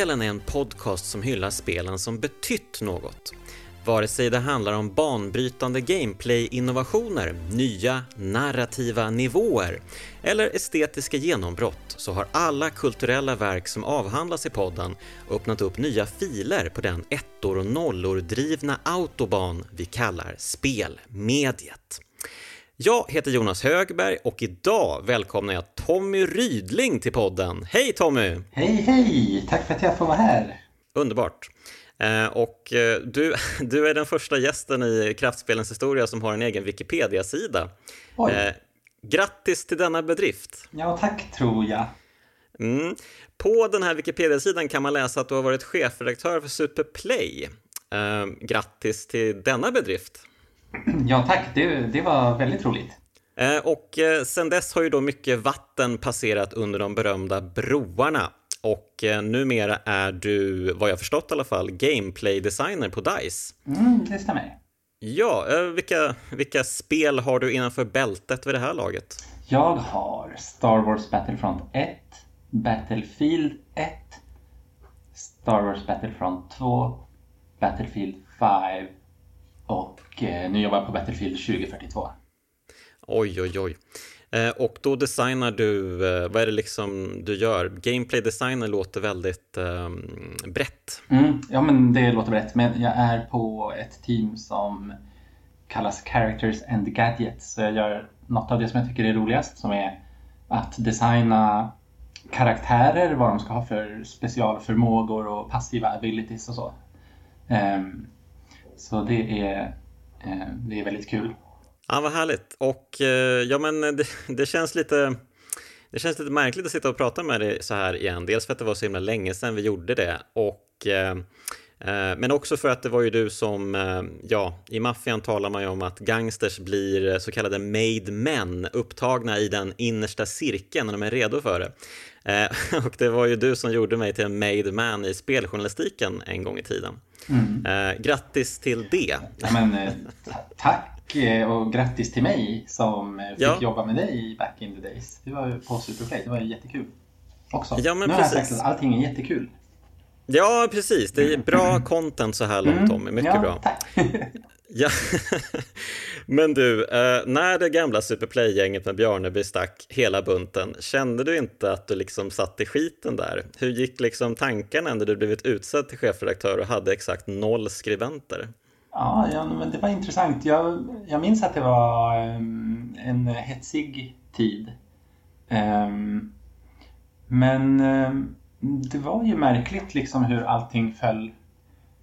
Spelen är en podcast som hyllar spelen som betytt något. Vare sig det handlar om banbrytande gameplay-innovationer, nya narrativa nivåer eller estetiska genombrott så har alla kulturella verk som avhandlas i podden öppnat upp nya filer på den ettor och nollor drivna autoban vi kallar spelmediet. Jag heter Jonas Högberg och idag välkomnar jag Tommy Rydling till podden. Hej Tommy! Hej hej! Tack för att jag får vara här. Underbart. Eh, och eh, du, du är den första gästen i Kraftspelens historia som har en egen Wikipedia-sida. Eh, grattis till denna bedrift! Ja, tack tror jag. Mm. På den här Wikipedia-sidan kan man läsa att du har varit chefredaktör för Superplay. Grattis till denna bedrift! Ja, tack. Det, det var väldigt roligt. Eh, och eh, sen dess har ju då mycket vatten passerat under de berömda broarna. Och eh, numera är du, vad jag förstått i alla fall, gameplay-designer på DICE. Mm, det stämmer. Ja, vilka, vilka spel har du innanför bältet vid det här laget? Jag har Star Wars Battlefront 1, Battlefield 1, Star Wars Battlefront 2, Battlefield 5 och eh, nu jobbar jag på Battlefield 2042. Oj, oj, oj. Eh, och då designar du, eh, vad är det liksom du gör? Gameplay designer låter väldigt eh, brett. Mm, ja, men det låter brett. Men jag är på ett team som kallas Characters and Gadgets. Så jag gör något av det som jag tycker är roligast som är att designa karaktärer, vad de ska ha för specialförmågor och passiva abilities och så. Um, så det är, Eh, det är väldigt kul. Ja, vad härligt. Och eh, ja, men det, det, känns lite det känns lite märkligt att sitta och prata med dig så här igen. Dels för att det var så himla länge sedan vi gjorde det och eh, men också för att det var ju du som, ja, i maffian talar man ju om att gangsters blir så kallade made men, upptagna i den innersta cirkeln när de är redo för det. Och det var ju du som gjorde mig till en made man i speljournalistiken en gång i tiden. Mm. Eh, grattis till det. Ja, men, eh, tack eh, och grattis till mig som eh, fick ja. jobba med dig back in the days. Det var ju på Superplay, det var jättekul. Också. Ja, men nu precis. har jag sagt att allting är jättekul. Ja, precis. Det är bra content så här långt, mm. Tommy. Mycket ja, bra. Tack. Ja, men du, eh, när det gamla Superplay-gänget med Bjarneby stack hela bunten, kände du inte att du liksom satt i skiten där? Hur gick liksom tankarna när du blivit utsedd till chefredaktör och hade exakt noll skribenter? Ja, ja men det var intressant. Jag, jag minns att det var ehm, en hetsig tid. Ehm, men ehm, det var ju märkligt liksom hur allting föll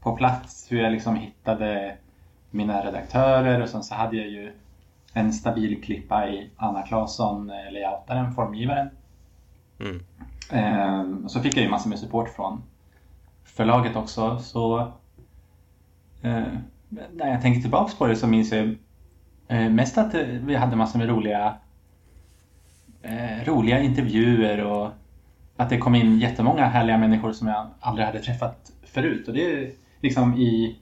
på plats. Hur jag liksom hittade mina redaktörer och sen så hade jag ju en stabil klippa i Anna Claesson, eh, layoutaren, formgivaren. Mm. Ehm, och så fick jag ju massor med support från förlaget också. Så eh, när jag tänker tillbaks på det så minns jag eh, mest att vi hade massor med roliga roliga intervjuer och att det kom in jättemånga härliga människor som jag aldrig hade träffat förut. Och det är liksom i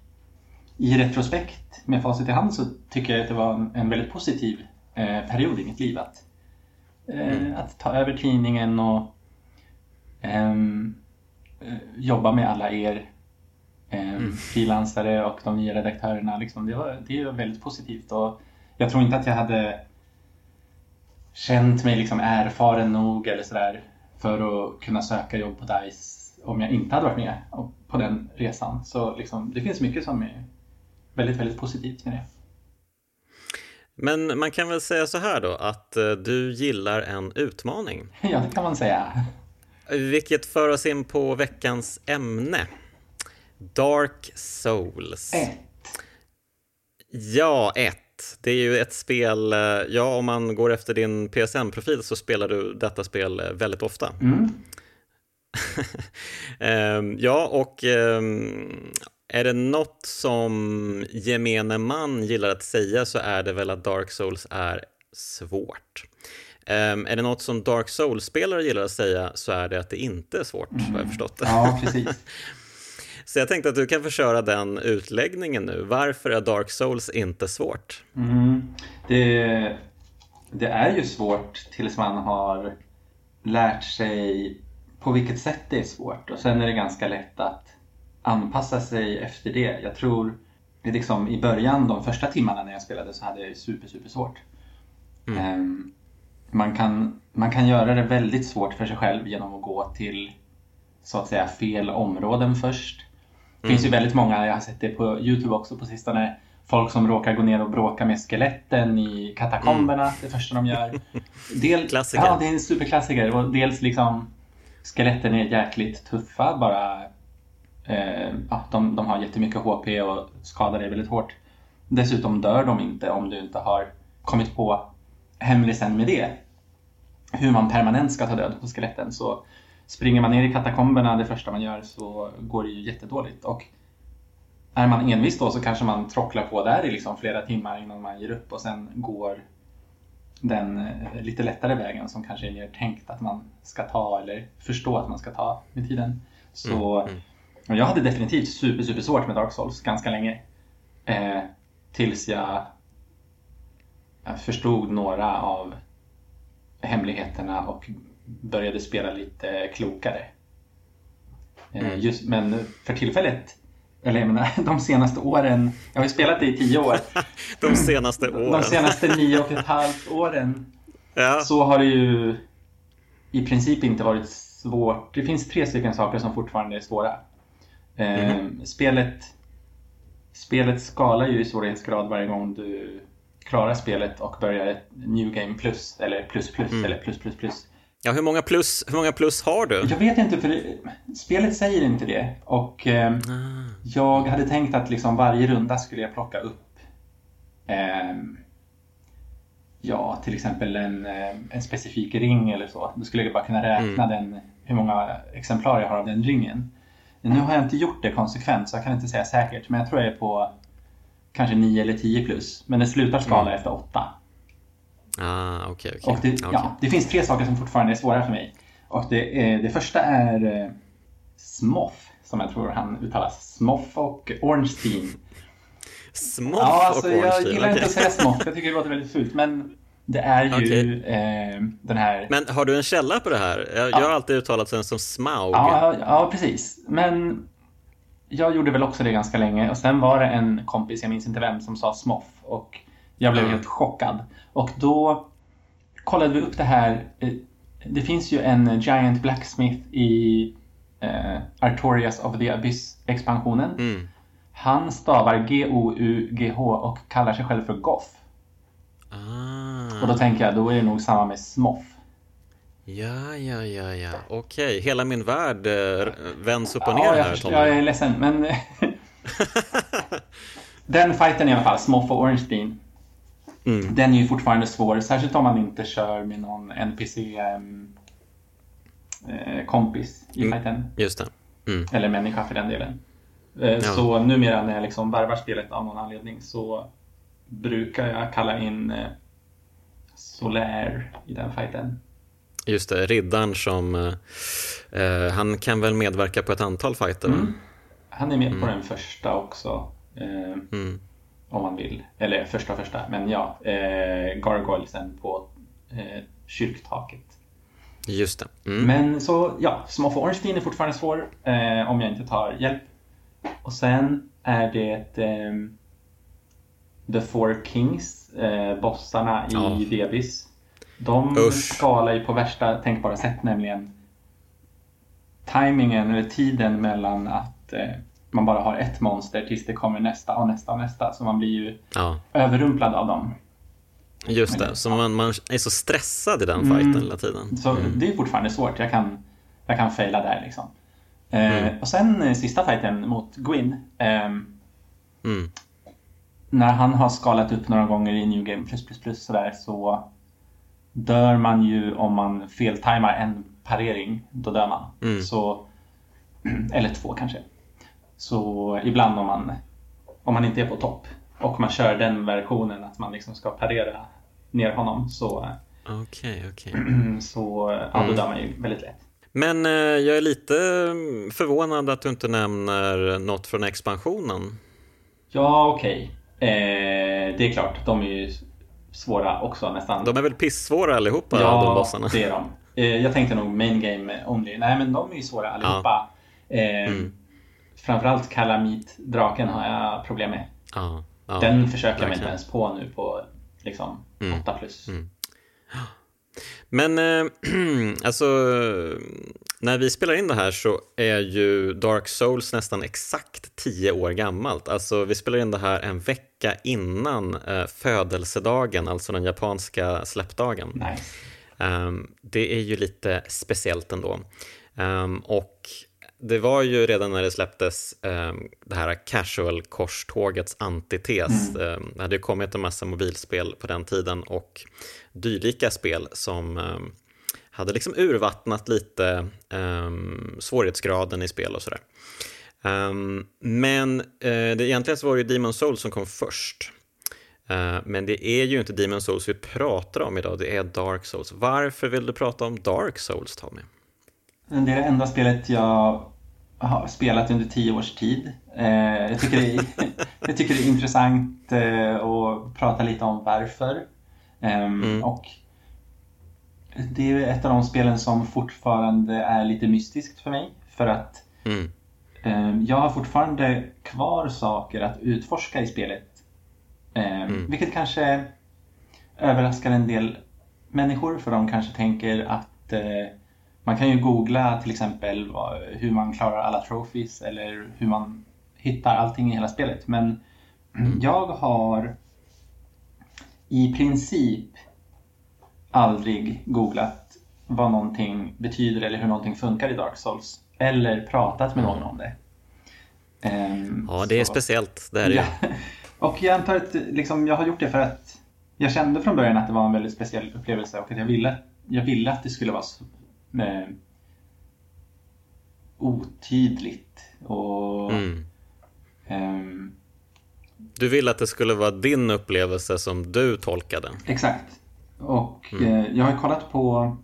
i retrospekt med facit i hand så tycker jag att det var en väldigt positiv eh, period i mitt liv. Att, eh, mm. att ta över tidningen och ehm, eh, jobba med alla er ehm, mm. frilansare och de nya redaktörerna. Liksom, det, var, det var väldigt positivt. Och jag tror inte att jag hade känt mig liksom erfaren nog eller sådär för att kunna söka jobb på DICE om jag inte hade varit med på den resan. Så liksom, det finns mycket som är väldigt, väldigt positivt med det. Men man kan väl säga så här då att eh, du gillar en utmaning? Ja, det kan man säga. Vilket för oss in på veckans ämne. Dark Souls. Ett. Ja, ett. Det är ju ett spel, eh, ja om man går efter din PSN-profil så spelar du detta spel eh, väldigt ofta. Mm. um, ja, och um, är det något som gemene man gillar att säga så är det väl att Dark Souls är svårt. Um, är det något som Dark Souls-spelare gillar att säga så är det att det inte är svårt, mm. har jag förstått. Ja, precis. så jag tänkte att du kan få köra den utläggningen nu. Varför är Dark Souls inte svårt? Mm. Det, det är ju svårt tills man har lärt sig på vilket sätt det är svårt och sen är det ganska lätt att anpassa sig efter det. Jag tror liksom i början, de första timmarna när jag spelade så hade jag super, super svårt. Mm. Ehm, man, kan, man kan göra det väldigt svårt för sig själv genom att gå till så att säga fel områden först. Det finns ju väldigt många, jag har sett det på Youtube också på sistone, folk som råkar gå ner och bråka med skeletten i katakomberna det första de gör. Del, Klassiker. Ja, det är en superklassiker. Och dels liksom skeletten är jäkligt tuffa bara. Eh, ja, de, de har jättemycket HP och skadar dig väldigt hårt. Dessutom dör de inte om du inte har kommit på hemlisen med det. Hur man permanent ska ta död på skeletten. Så springer man ner i katakomberna det första man gör så går det ju jättedåligt. Och är man envis då så kanske man trocklar på där i liksom flera timmar innan man ger upp och sen går den eh, lite lättare vägen som kanske är mer tänkt att man ska ta eller förstå att man ska ta med tiden. Så Mm, mm jag hade definitivt super, super svårt med Dark Souls ganska länge. Eh, tills jag, jag förstod några av hemligheterna och började spela lite klokare. Eh, Mm. just, men för tillfället, eller jag menar de senaste åren, jag har ju spelat det i tio år, De senaste åren. de senaste nio och ett halvt åren Ja. så har det ju i princip inte varit svårt. Det finns tre stycken saker som fortfarande är svåra. Eh, spelet, spelet skalar ju i svårighetsgrad varje gång du klarar spelet och börjar ett New Game Plus eller plus plus eller plus plus plus. ja, hur många plus, hur många plus har du? Jag vet inte för det, spelet säger inte det och eh, Ah, jag hade tänkt att liksom varje runda skulle jag plocka upp ehm, Ja, till exempel en, eh, en specifik ring eller så. Då skulle jag bara kunna räkna den, hur många exemplar jag har av den ringen. Nu har jag inte gjort det konsekvent så jag kan inte säga säkert. Men jag tror jag är på kanske 9 eller 10 plus. Men det slutar skala efter 8. ah okej, okej. Och det, Okej. ja, det finns tre saker som fortfarande är svåra för mig. Och det, det första är eh, Smoth, som jag tror han uttalas. Smoth och Ornstein. Smoff Ja, alltså, och jag gillar inte att säga Smoth. Jag tycker det låter väldigt fult. Men det är ju Okej. eh, den här... Men har du en källa på det här? Jag, jag har alltid uttalat den som Smaug. Ja, ja, precis. Men jag gjorde väl också det ganska länge. Och sen var det en kompis, jag minns inte vem, som sa Smoth. Och jag blev Ja. helt chockad. Och då kollade vi upp det här. Eh, Det finns ju en Giant Blacksmith i eh, Artorias of the Abyss-expansionen. Mm. Han stavar G-O-U-G-H och kallar sig själv för Goth. Ah. Och då tänker jag, då är det nog samma med Smoth. Ja, ja, ja, ja. Okej, hela min värld eh, vänds upp och ner Ja, jag, här, Tommy. jag är ledsen, men... den fighten i alla fall, Smoth och Ornstein. Mm. Den är ju fortfarande svår, särskilt om man inte kör med någon NPC-kompis i Mm. fighten. Just det. Mm. Eller människa för den delen. Eh, Så numera när jag liksom varvar spelet av någon anledning så brukar jag kalla in eh, Solaire i den fighten. Just det, riddaren som... eh, eh, han kan väl medverka på ett antal fighter? Mm. Han är med på den första också. Eh, Mm. om man vill. Eller första första, men ja. Eh, Gargoylesen på eh, kyrktaket. Just det. Mm. Men så, ja, Smoff Ornstein är fortfarande svår eh, om jag inte tar hjälp. Och sen är det ehm, The Four Kings, eh, bossarna i Ja. Debis. De Usch. skalar ju på värsta tänkbara sätt, nämligen timingen eller tiden mellan att eh, man bara har ett monster tills det kommer nästa och nästa och nästa. Så man blir ju Ja, överrumplad av dem. just det. Så man, man är så stressad i den Mm. fighten hela tiden. Så det är fortfarande svårt. Jag kan, jag kan faila där liksom. Eh, Mm. Och sen eh, sista fighten mot Gwyn. ehm, Mm. När han har skalat upp några gånger i New Game plus plus plus sådär så dör man ju om man feltajmar en parering. Då dör man. Mm. Så, eller två kanske. Så ibland om man, om man inte är på topp och man kör den versionen att man liksom ska parera ner honom så, Okej, okej. så ja, då Mm. dör man ju väldigt lätt. Men eh, jag är lite förvånad att du inte nämner något från expansionen. Ja, okej. Eh, det är klart, de är ju svåra också nästan. De är väl pissvåra allihopa, ja, de bossarna? det är de. Eh, jag tänkte nog main game only. Nej, men de är ju svåra allihopa. Ja. Eh, mm. Framförallt Kalamit-draken har jag problem med. Ja, ja, Den försöker jag inte ens på nu på liksom mm. 8 plus. Mm. Men eh, alltså, när vi spelar in det här så är ju Dark Souls nästan exakt tio år gammalt. Alltså, vi spelar in det här en vecka innan eh, födelsedagen, alltså den japanska släppdagen. Nice. Um, det är ju lite speciellt ändå. Um, och det var ju redan när det släpptes um, det här casual-korstågets antites. Mm. Um, det hade ju kommit en massa mobilspel på den tiden och dylika spel som hade liksom urvattnat lite svårighetsgraden i spel och sådär. men uh, det, egentligen så var det ju Demon Souls som kom först. Uh, men det är ju inte Demon Souls vi pratar om idag, det är Dark Souls. Varför vill du prata om Dark Souls, Tommy? Det är det enda spelet jag har spelat under tio års tid. Eh, jag, tycker det är, jag tycker det är intressant att prata lite om varför. Ehm, mm. Och det är ett av de spelen som fortfarande är lite mystiskt för mig. För att mm. Ehm, jag har fortfarande kvar saker att utforska i spelet. Ehm, mm. Vilket kanske överraskar en del människor för de kanske tänker att eh, man kan ju googla till exempel hur man klarar alla trophies eller hur man hittar allting i hela spelet. Men mm. jag har i princip aldrig googlat vad någonting betyder eller hur någonting funkar i Dark Souls. Eller pratat med någon om det. Um, ja, det är så. speciellt. Det är ja. Och jag antar att liksom, jag har gjort det för att jag kände från början att det var en väldigt speciell upplevelse och att jag ville, jag ville att det skulle vara eh, otydligt. Och, mm. eh, du ville att det skulle vara din upplevelse som du tolkade? Exakt. Och mm. eh, jag har kollat på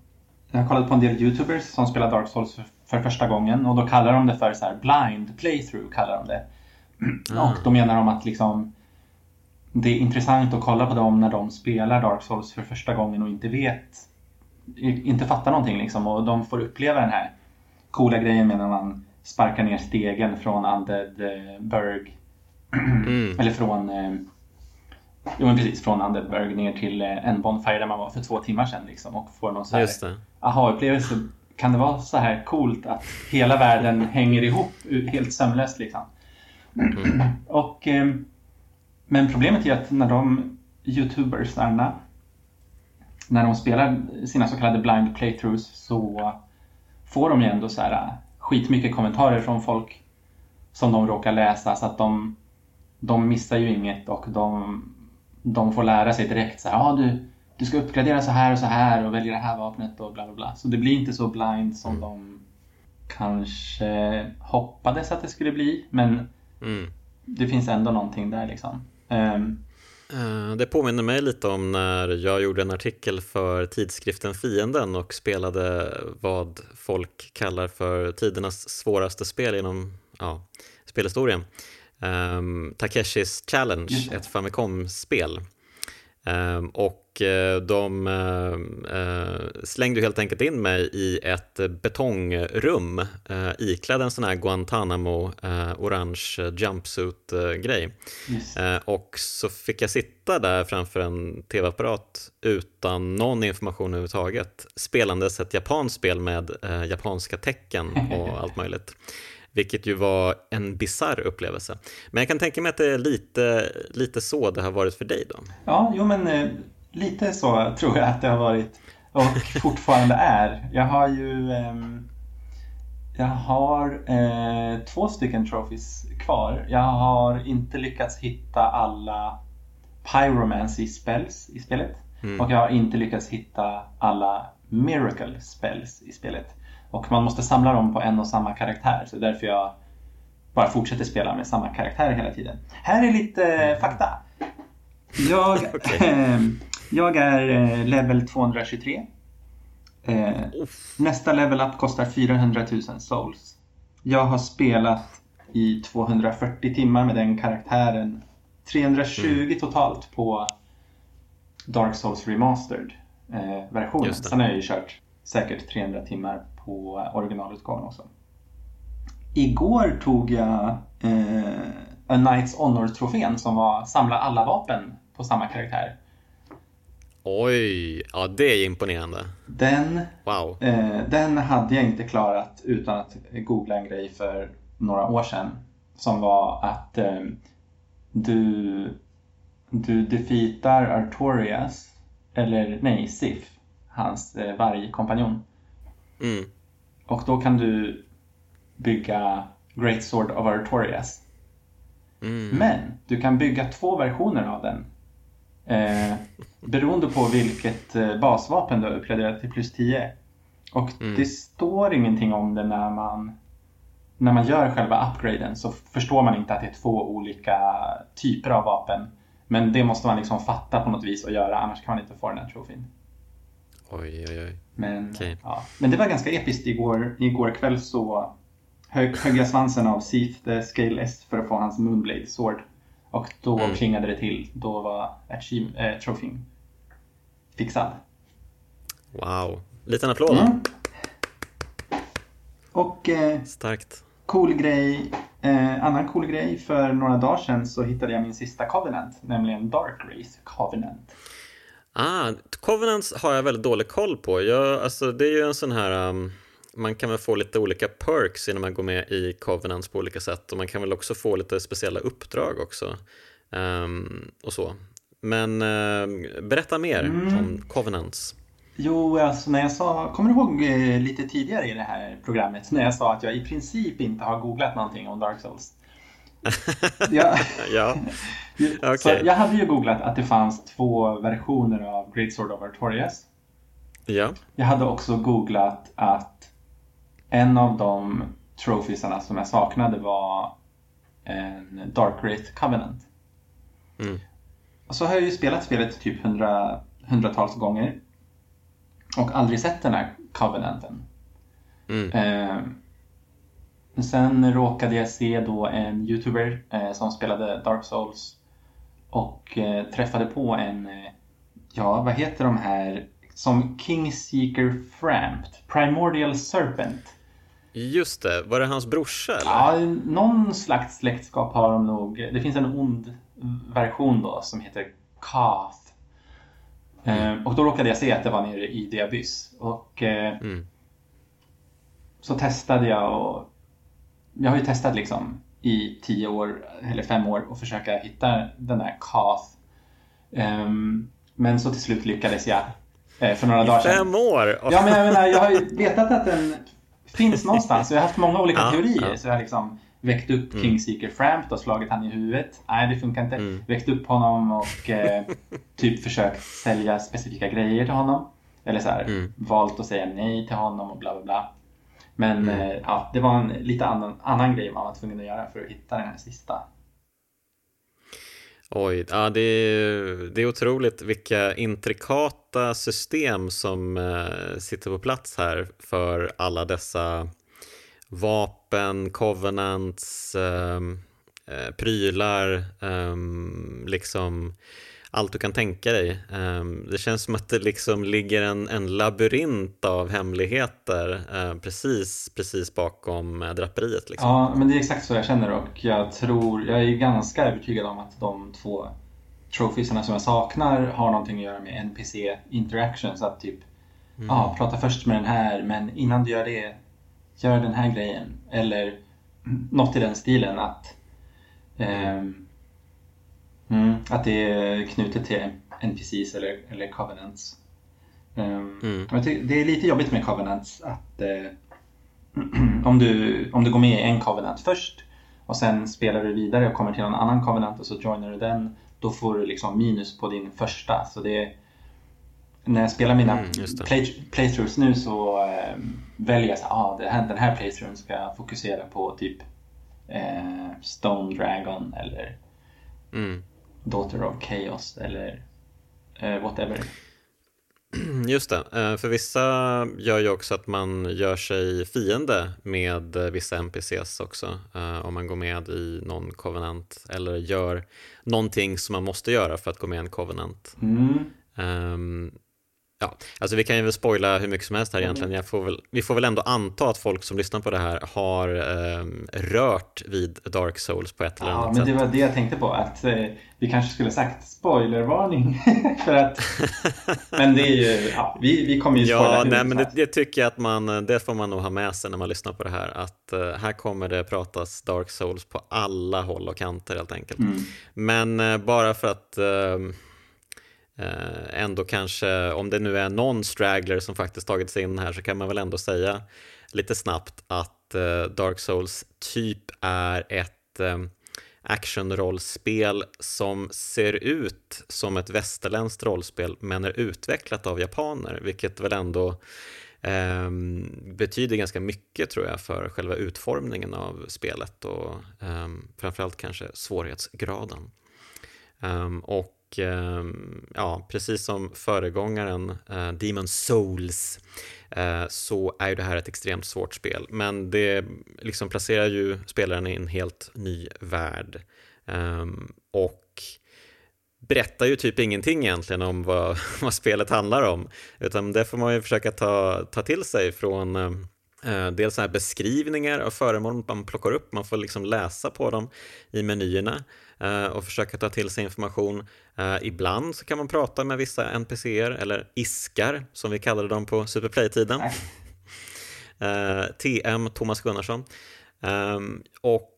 jag har kollat på en del YouTubers som spelar Dark Souls för, för första gången och då kallar de det för så blind playthrough. kallar de det. Mm. Och då menar de att liksom det är intressant att kolla på dem när de spelar Dark Souls för första gången och inte vet inte fattar någonting liksom och de får uppleva den här coola grejen med när man sparkar ner stegen från Undead eh, Burg. Mm. Eller från eh, Jo men precis, från Undead Burg ner till eh, en Bonfire där man var för två timmar sedan liksom och får någon så här aha-upplevelse. Kan det vara så här coolt att hela världen hänger ihop helt sömlöst liksom? Mm. och, men problemet är att när de youtubersarna när de spelar sina så kallade blind playthroughs så får de ju ändå så här äh, skitmycket kommentarer från folk som de råkar läsa så att de, de missar ju inget och de, de får lära sig direkt så här, ah, du, du ska uppgradera så här och så här och välja det här vapnet och bla bla bla. Så det blir inte så blind som mm. de kanske hoppades att det skulle bli men mm. det finns ändå någonting där liksom. Um, det påminner mig lite om när jag gjorde en artikel för tidskriften Fienden och spelade vad folk kallar för tidernas svåraste spel inom ja, spelhistorien. Um, Takeshis Challenge, ett Famicom-spel. Um, och eh, de eh, slängde helt enkelt in mig i ett betongrum eh, iklädd en sån här Guantanamo orange jumpsuit-grej. Yes. Och så fick jag sitta där framför en tv-apparat utan någon information överhuvudtaget spelandes ett japanskt spel med japanska tecken och allt möjligt vilket ju var en bizarr upplevelse. Men jag kan tänka mig att det är lite, lite så det har varit för dig då? Ja, jo men lite så tror jag att det har varit och fortfarande är. Jag har ju eh, jag har eh, två stycken trophies kvar. Jag har inte lyckats hitta alla pyromancy spells i spelet. Mm. Och jag har inte lyckats hitta alla miracle spells i spelet. Och man måste samla dem på en och samma karaktär. Så det är därför jag bara fortsätter spela med samma karaktär hela tiden. Här är lite fakta. Jag, okay. eh, jag är eh, level 223. Eh, nästa level up kostar 400 000 souls. Jag har spelat i 240 timmar med den karaktären. 320 mm. totalt på Dark Souls Remastered eh, versionen. Sen har jag ju kört säkert 300 timmar på originalutgåvan också. Igår tog jag eh, A Knights Honor-trofén som var samla alla vapen på samma karaktär. Oj, ja det är imponerande. Den, Wow. eh, den hade jag inte klarat utan att googla en grej för några år sedan. Som var att eh, du, du defeatar Artorias, eller nej, Sif, hans eh, vargkompanjon. Mm. Och då kan du bygga Great Sword of Artorias. Mm. Men du kan bygga två versioner av den. Eh, beroende på vilket eh, basvapen du har uppgraderat till plus 10. Och Mm. det står ingenting om det när man när man gör själva upgraden så förstår man inte att det är två olika typer av vapen. Men det måste man liksom fatta på något vis och göra annars kan man inte få den här trofén. Oj, oj, oj. Men, Okej. ja. Men det var ganska episkt igår. Igår kväll så högg, högg jag svansen av Seath the Scaleless för att få hans Moonblade Sword. Och då Mm. plingade det till. Då var achieve, eh, trofén fixad. Wow. Liten applåd. Mm. Och eh, Starkt. cool grej, eh, annan cool grej. För några dagar sedan så hittade jag min sista Covenant, nämligen Dark Race Covenant. Ah, Covenants har jag väldigt dålig koll på. Jag, alltså, det är ju en sån här... Um, man kan väl få lite olika perks innan man går med i Covenants på olika sätt och man kan väl också få lite speciella uppdrag också. Ehm, och så. Men ehm, berätta mer Mm. om Covenants. Jo, alltså när jag sa, kommer du ihåg eh, lite tidigare i det här programmet när jag sa att jag i princip inte har googlat någonting om Dark Souls? Jag, ja, så Okej. jag hade ju googlat att det fanns två versioner av Great Sword of Artorias. ja. Jag hade också googlat att en av de trofisarna som jag saknade var en Dark Great Covenant. Mm. Och så har jag ju spelat spelet typ hundra, hundratals gånger. Och aldrig sett den här Covenanten. Mm. Eh, men sen råkade jag se då en YouTuber eh, som spelade Dark Souls. Och eh, träffade på en, eh, ja vad heter de här, som Kingseeker Framped, Primordial Serpent. Just det, var det hans brorsa eller? Ja, någon slags släktskap har de nog. Det finns en ond version då som heter Kath. Eh, och då råkade jag se att det var nere i The Abyss. Och eh, Mm. så testade jag och jag har ju testat liksom i tio år eller fem år och försöka hitta den där Kath. Ehm, men så till slut lyckades jag eh, för några dagar sedan. Fem år! Ja, men jag menar, jag har ju vetat att den finns någonstans. och Jag har haft många olika Ja, teorier. ja. Så jag har liksom väckt upp Mm. Kingseeker Frampt och slagit han i huvudet. Nej, det funkar inte. Mm. Väckt upp honom och eh, typ försökt sälja specifika grejer till honom. Eller så här, Mm. valt att säga nej till honom och bla bla bla. Men Mm. eh, ja, det var en lite annan, annan grej man var tvungen att göra för att hitta den här sista. Oj, ja, det, är, det är otroligt vilka intrikata system som eh, sitter på plats här för alla dessa vapen, covenants, ehm, eh, prylar, ehm, liksom allt du kan tänka dig. Ehm, det känns som att det liksom ligger en, en labyrint av hemligheter eh, precis, precis bakom eh, draperiet. Liksom. Ja, men det är exakt så jag känner och jag tror, jag är ganska övertygad om att de två trofisarna som jag saknar har någonting att göra med NPC interactions. Att typ, ja, prata först med den här men innan du gör det, gör den här grejen. Eller något i den stilen att ehm, mm, att det är knutet till NPCs eller, eller Covenants. Ehm, Mm. Det är lite jobbigt med Covenants att eh, om, du, om du går med i en Covenant först och sen spelar du vidare och kommer till en annan Covenant och så joinar du den då får du liksom minus på din första. Så det är, när jag spelar mina Mm, play, playthroughs nu så eh, väljer jag så ah, det här, den här playthroughen ska jag fokusera på typ eh, Stone Dragon eller Mm. Daughter of Chaos eller eh, whatever. Just det, Eh, för vissa gör ju också att man gör sig fiende med eh, vissa NPCs också. Om man går med i någon covenant eller gör någonting som man måste göra för att gå med i en covenant. Mm. Ehm, Ja, alltså vi kan ju väl spoila hur mycket som helst här egentligen. Jag får väl, vi får väl ändå anta att folk som lyssnar på det här har eh, rört vid Dark Souls på ett eller annat ja, sätt. men det var det jag tänkte på, att eh, vi kanske skulle sagt spoilervarning. för att, men det är ju, ja, vi, vi kommer ju spoila Ja, nej, men det, det tycker jag att man, det får man nog ha med sig när man lyssnar på det här. Att eh, här kommer det pratas Dark Souls på alla håll och kanter helt enkelt. Mm. Men eh, bara för att eh, eh, Eh, ändå kanske, om det nu är någon straggler som faktiskt tagit sig in här så kan man väl ändå säga lite snabbt att eh, Dark Souls typ är ett eh, actionrollspel som ser ut som ett västerländskt rollspel men är utvecklat av japaner, vilket väl ändå eh, betyder ganska mycket tror jag för själva utformningen av spelet och eh, framförallt kanske svårighetsgraden. Um, och och ehm, ja, precis som föregångaren eh, Demon Souls eh, så är ju det här ett extremt svårt spel. Men det liksom placerar ju spelaren i en helt ny värld. Ehm, och berättar ju typ ingenting egentligen om vad, vad spelet handlar om. Utan det får man ju försöka ta, ta till sig från eh, dels så här beskrivningar av föremål man plockar upp. Man får liksom läsa på dem i menyerna och försöka ta till sig information. Uh, ibland så kan man prata med vissa NPCer eller iskar som vi kallade dem på Superplay-tiden. Uh, TM Thomas Gunnarsson. Um, och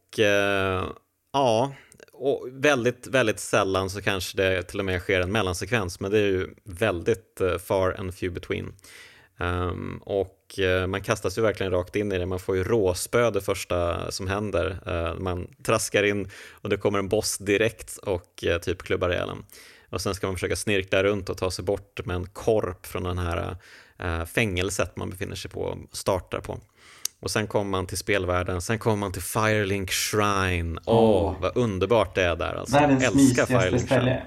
ja, och väldigt, väldigt sällan så kanske det till och med sker en mellansekvens, men det är ju väldigt far and few between. Um, och uh, man kastas ju verkligen rakt in i det, man får ju råspö det första som händer. Uh, man traskar in och det kommer en boss direkt och uh, typ klubbar ihjäl en. Och sen ska man försöka snirkla runt och ta sig bort med en korp från den här fängelset man befinner sig på och startar på. Och sen kommer man till spelvärlden, sen kommer man till Firelink Shrine. Åh, oh, oh, vad underbart det är där alltså. Världens älskar Firelink ställe.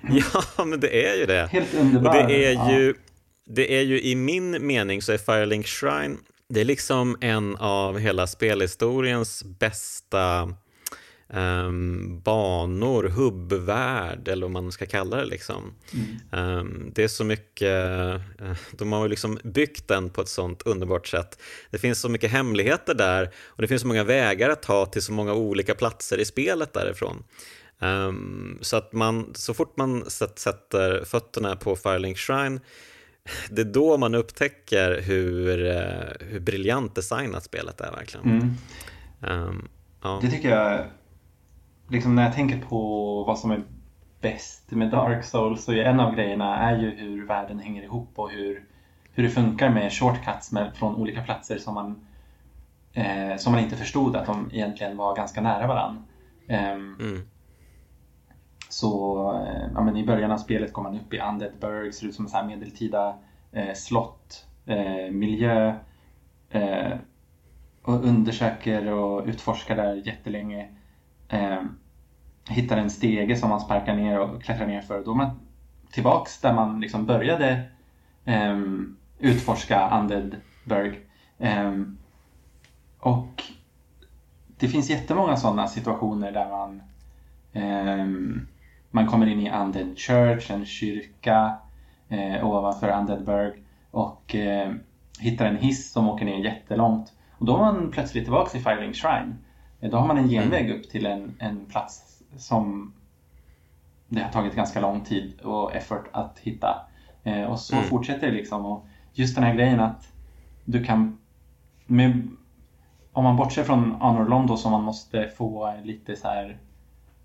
Shrine. Ja, men det är ju det. Helt underbart. Och det är ju det är ju i min mening så är Firelink Shrine det är liksom en av hela spelhistoriens bästa um, banor, hubbvärld eller vad man ska kalla det. Liksom. Mm. Um, det är så mycket, uh, de har liksom byggt den på ett sånt underbart sätt. Det finns så mycket hemligheter där och det finns så många vägar att ta till så många olika platser i spelet därifrån. Um, så att man, så fort man sätter fötterna på Firelink Shrine det är då man upptäcker hur, hur briljant designat spelet är verkligen. Mm. Um, ja. Det tycker jag, liksom när jag tänker på vad som är bäst med Dark Souls så är en av grejerna är ju hur världen hänger ihop och hur, hur det funkar med shortcuts med, från olika platser som man, eh, som man inte förstod att de egentligen var ganska nära varandra. Um, mm. Så eh, ja, men i början av spelet kommer man upp i Undead ser ut som en så här medeltida eh, slottmiljö. eh, eh, och undersöker och utforskar där jättelänge. Eh, hittar en stege som man sparkar ner och klättrar ner för. Då är man tillbaks där man liksom började eh, utforska Andedburg. Eh, och det finns jättemånga sådana situationer där man um, man kommer in i Undead Church, en kyrka eh, ovanför Undeadburg och eh, hittar en hiss som åker ner jättelångt. Och då är man plötsligt tillbaka i Firelink Shrine. Eh, då har man en genväg upp till en, en plats som det har tagit ganska lång tid och effort att hitta. Eh, och så mm. fortsätter det liksom. Och just den här grejen att du kan med, om man bortser från Honor Londo som man måste få lite så här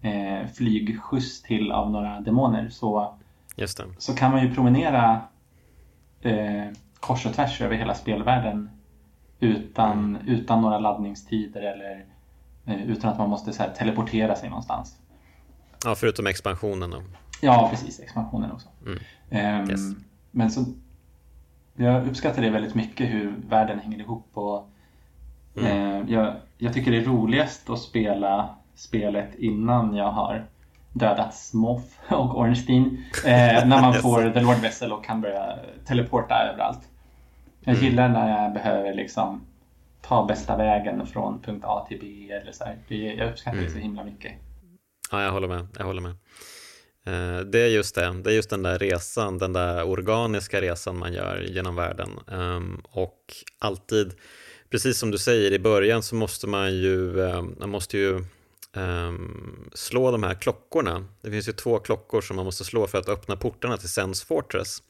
eh, flygskjuts till av några demoner så, så kan man ju promenera eh, kors och tvärs över hela spelvärlden utan, mm. utan några laddningstider eller eh, utan att man måste så här, teleportera sig någonstans. Ja, förutom expansionen då. Ja, precis. Expansionen också. Mm. Um, yes. Men så jag uppskattar det väldigt mycket hur världen hänger ihop och mm. eh, jag, jag tycker det är roligast att spela spelet innan jag har dödat Smoth och Ornstein. Eh, när man får The Lord Vessel och kan börja teleporta överallt. Jag mm. gillar när jag behöver liksom ta bästa vägen från punkt A till B eller så här. Jag uppskattar mm. det så himla mycket. Ja, jag håller med. Jag håller med. Eh, det är just det, det är just den där resan, den där organiska resan man gör genom världen. Um, och alltid, precis som du säger i början så måste man ju, um, man måste ju um, slå de här klockorna. Det finns ju två klockor som man måste slå för att öppna portarna till Sens Fortress.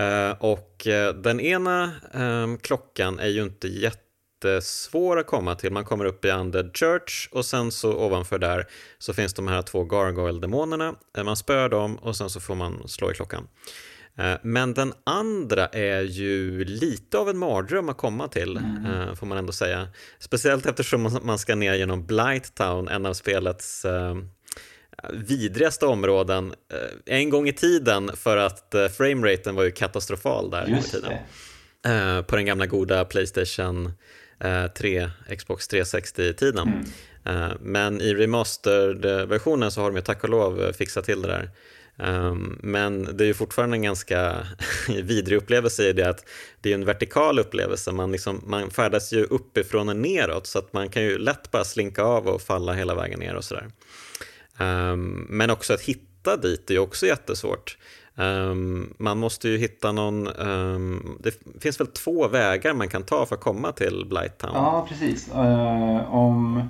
Uh, och eh, den ena ehm, klockan är ju inte jätte jättesvår att komma till. Man kommer upp i Undead Church och sen så ovanför där så finns de här två Gargoyle-demonerna. Eh, man spöar dem och sen så får man slå i klockan. Eh, men den andra är ju lite av en mardröm att komma till, mm. Eh, får man ändå säga. Speciellt eftersom man ska ner genom Blight Town, en av spelets vidrigaste områden en gång i tiden för att frameraten var ju katastrofal där. Just tiden. På den gamla goda Playstation 3, eh, Xbox 360-tiden. Mm. Eh, men i remastered-versionen så har de ju tack och lov fixat till det där. Ehm, men det är ju fortfarande en ganska vidrig upplevelse i det att det är en vertikal upplevelse. Man, liksom, man färdas ju uppifrån och neråt så att man kan ju lätt bara slinka av och falla hela vägen ner och sådär. Ehm, men också att hitta dit är ju också jättesvårt. Ehm, man måste ju hitta någon, det finns väl två vägar man kan ta för att komma till Blighttown? Ja, precis. Om,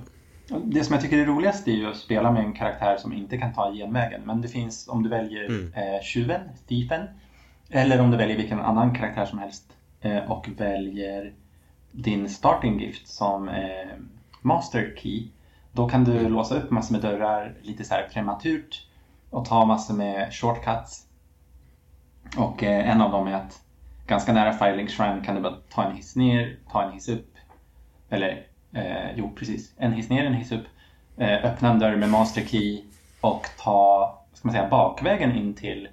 det som jag tycker är roligast är ju att spela med en karaktär som inte kan ta genvägen. Men det finns om du väljer mm. uh, tjuven, thiefen, eller om du väljer vilken annan karaktär som helst uh, och väljer din starting gift som uh, master key. Då kan du mm. låsa upp massor med dörrar lite så här prematurt och ta massor med shortcuts och eh, en av dem är att ganska nära Firelink Shrine kan du bara ta en hiss ner, ta en hiss upp. Eller, eh, jo precis, en hiss ner, en hiss upp. Eh, öppna en dörr med master key och ta, ska man säga, bakvägen in till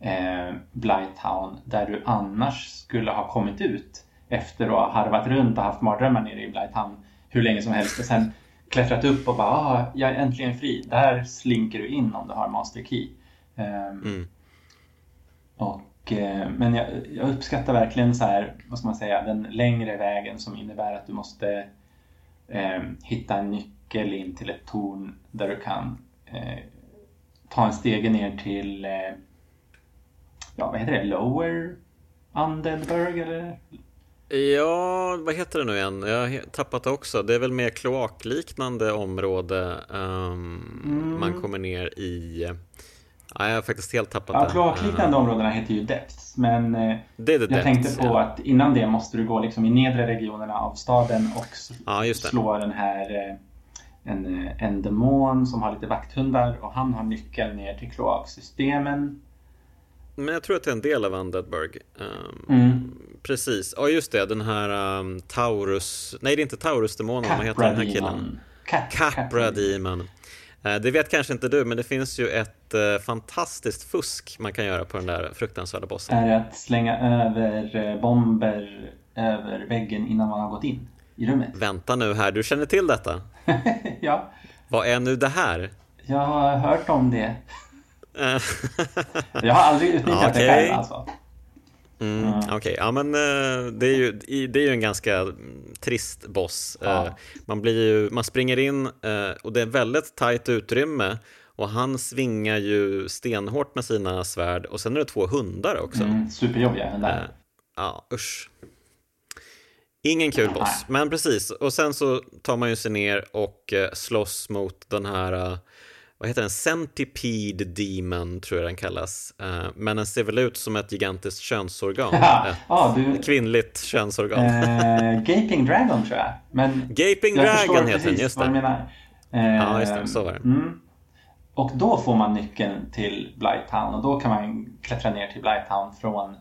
eh, Blighttown där du annars skulle ha kommit ut efter att ha harvat runt och haft mardrömmar nere i Blighttown hur länge som helst och sen klättrat upp och bara ah, jag är äntligen fri. Där slinker du in om du har master key. Eh, mm. Och, eh, men jag, jag, uppskattar verkligen så här, vad ska man säga, den längre vägen som innebär att du måste eh, hitta en nyckel in till ett torn där du kan eh, ta en stege ner till, eh, ja vad heter det, Lower Undeadburg eller? Ja, vad heter det nu igen? Jag har tappat det också. Det är väl mer kloakliknande område um, mm. man kommer ner i. Ja, jag har faktiskt helt tappat ja, det. Kloakliknande områdena heter ju depths. Men eh, det det jag depths, tänkte på ja. att innan det måste du gå liksom i nedre regionerna av staden och ja, slå den här eh, en, eh, en demon som har lite vakthundar och han har nyckeln ner till kloaksystemen. Men jag tror att det är en del av Undeadburg. Um, mm. Precis, ja just det, den här um, Taurus, nej det är inte Taurus-demonen, vad heter den här killen? Capra Demon. Eh, det vet kanske inte du, men det finns ju ett eh, fantastiskt fusk man kan göra på den där fruktansvärda bossen. Är det att slänga över eh, bomber över väggen innan man har gått in i rummet? Vänta nu här, du känner till detta? ja. Vad är nu det här? Jag har hört om det. jag har aldrig utnyttjat okay. det själv alltså. Mm, mm. Okej, okay. ja men det är, ju, det är ju en ganska trist boss. Ja. Eh, man, blir ju, man springer in eh, och det är väldigt tajt utrymme och han svingar ju stenhårt med sina svärd och sen är det två hundar också. Mm, superjobbiga hundar. Eh, ja, usch. Ingen kul boss, men precis. Och sen så tar man ju sig ner och slåss mot den här vad heter den, Centipede Demon tror jag den kallas. Uh, men den ser väl ut som ett gigantiskt könsorgan. Ett ah, du... kvinnligt könsorgan. Uh, Gaping Dragon tror jag. Men Gaping Dragon heter den, just det. Menar. Uh, ja, just det, så var det. Mm. Och då får man nyckeln till Blighttown och då kan man klättra ner till Blighttown från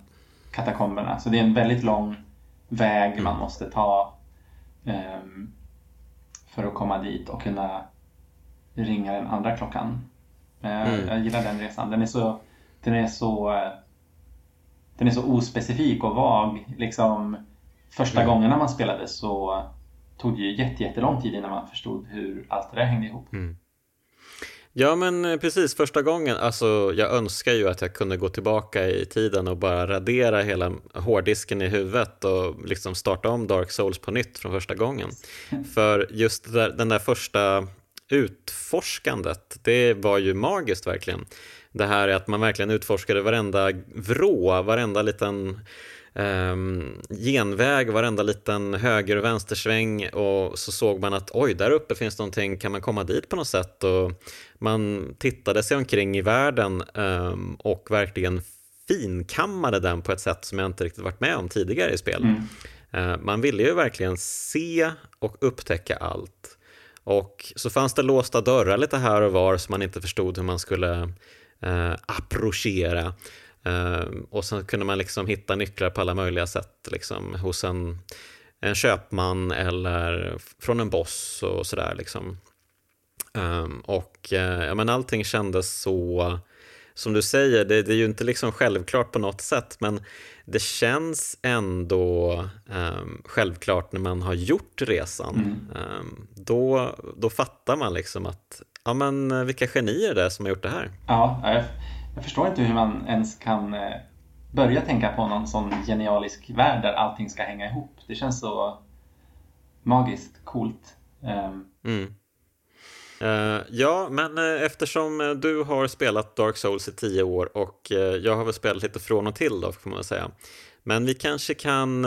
katakomberna. Så det är en väldigt lång väg mm. man måste ta um, för att komma dit och kunna ringa den andra klockan. Eh, mm. Jag gillar den resan. Den är så, den är så, eh, den är så ospecifik och vag. Liksom, första mm. gångerna man spelade så tog det ju jättelång tid innan man förstod hur allt det där hängde ihop. Mm. Ja men eh, precis, första gången, alltså jag önskar ju att jag kunde gå tillbaka i tiden och bara radera hela hårddisken i huvudet och liksom starta om Dark Souls på nytt från första gången. För just där, den där första utforskandet, det var ju magiskt verkligen. Det här är att man verkligen utforskade varenda vrå, varenda liten um, genväg, varenda liten höger och vänstersväng och så såg man att oj, där uppe finns någonting, kan man komma dit på något sätt? Och man tittade sig omkring i världen um, och verkligen finkammade den på ett sätt som jag inte riktigt varit med om tidigare i spel. Mm. Uh, man ville ju verkligen se och upptäcka allt. Och så fanns det låsta dörrar lite här och var som man inte förstod hur man skulle eh, approchera. Eh, och sen kunde man liksom hitta nycklar på alla möjliga sätt liksom, hos en, en köpman eller från en boss och sådär. Liksom. Ehm, eh, och ja, men allting kändes så, som du säger, det, det, är ju inte liksom självklart på något sätt, men det känns ändå um, självklart när man har gjort resan. Mm. Um, då, då fattar man liksom att ja, men, vilka genier det är som har gjort det här. Ja, jag förstår inte hur man ens kan eh, börja tänka på någon sån genialisk värld där allting ska hänga ihop. Det känns så magiskt coolt. Ehm. Mm. Uh, ja, men uh, eftersom du har spelat Dark Souls i tio år och uh, jag har väl spelat lite från och till då, får man säga. Men vi kanske kan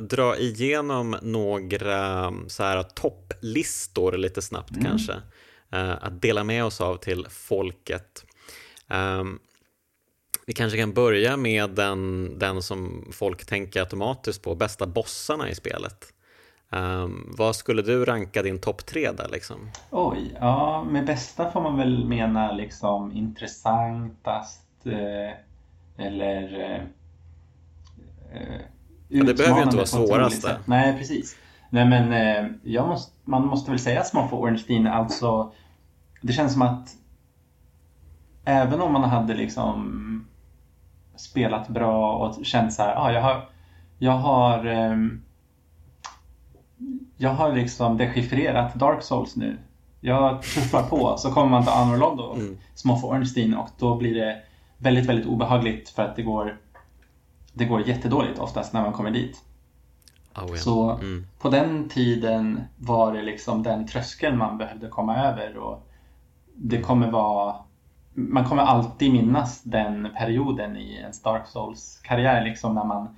dra igenom några så här topplistor lite snabbt mm. kanske. att dela med oss av till folket. Um, vi kanske kan börja med den, den som folk tänker automatiskt på, bästa bossarna i spelet. Um, vad skulle du ranka din topp tre där liksom? Oj, ja med bästa får man väl mena liksom intressantast eh, eller eh, eh ja, Det behöver ju inte vara svåraste. Nej, precis. Nej men eh, måste, man måste väl säga Small for Ornstein, alltså det känns som att även om man hade liksom spelat bra och känt så här, ah, jag har, jag har, um, jag har liksom dechiffrerat Dark Souls nu. Jag tuffar på, så kommer man till Anorlod och mm. Smoff Ornstein och då blir det väldigt, väldigt obehagligt för att det går, det går jättedåligt oftast när man kommer dit. Oh, yeah. Så mm. på den tiden var det liksom den tröskeln man behövde komma över och det kommer vara man kommer alltid minnas den perioden i en Dark Souls-karriär liksom när man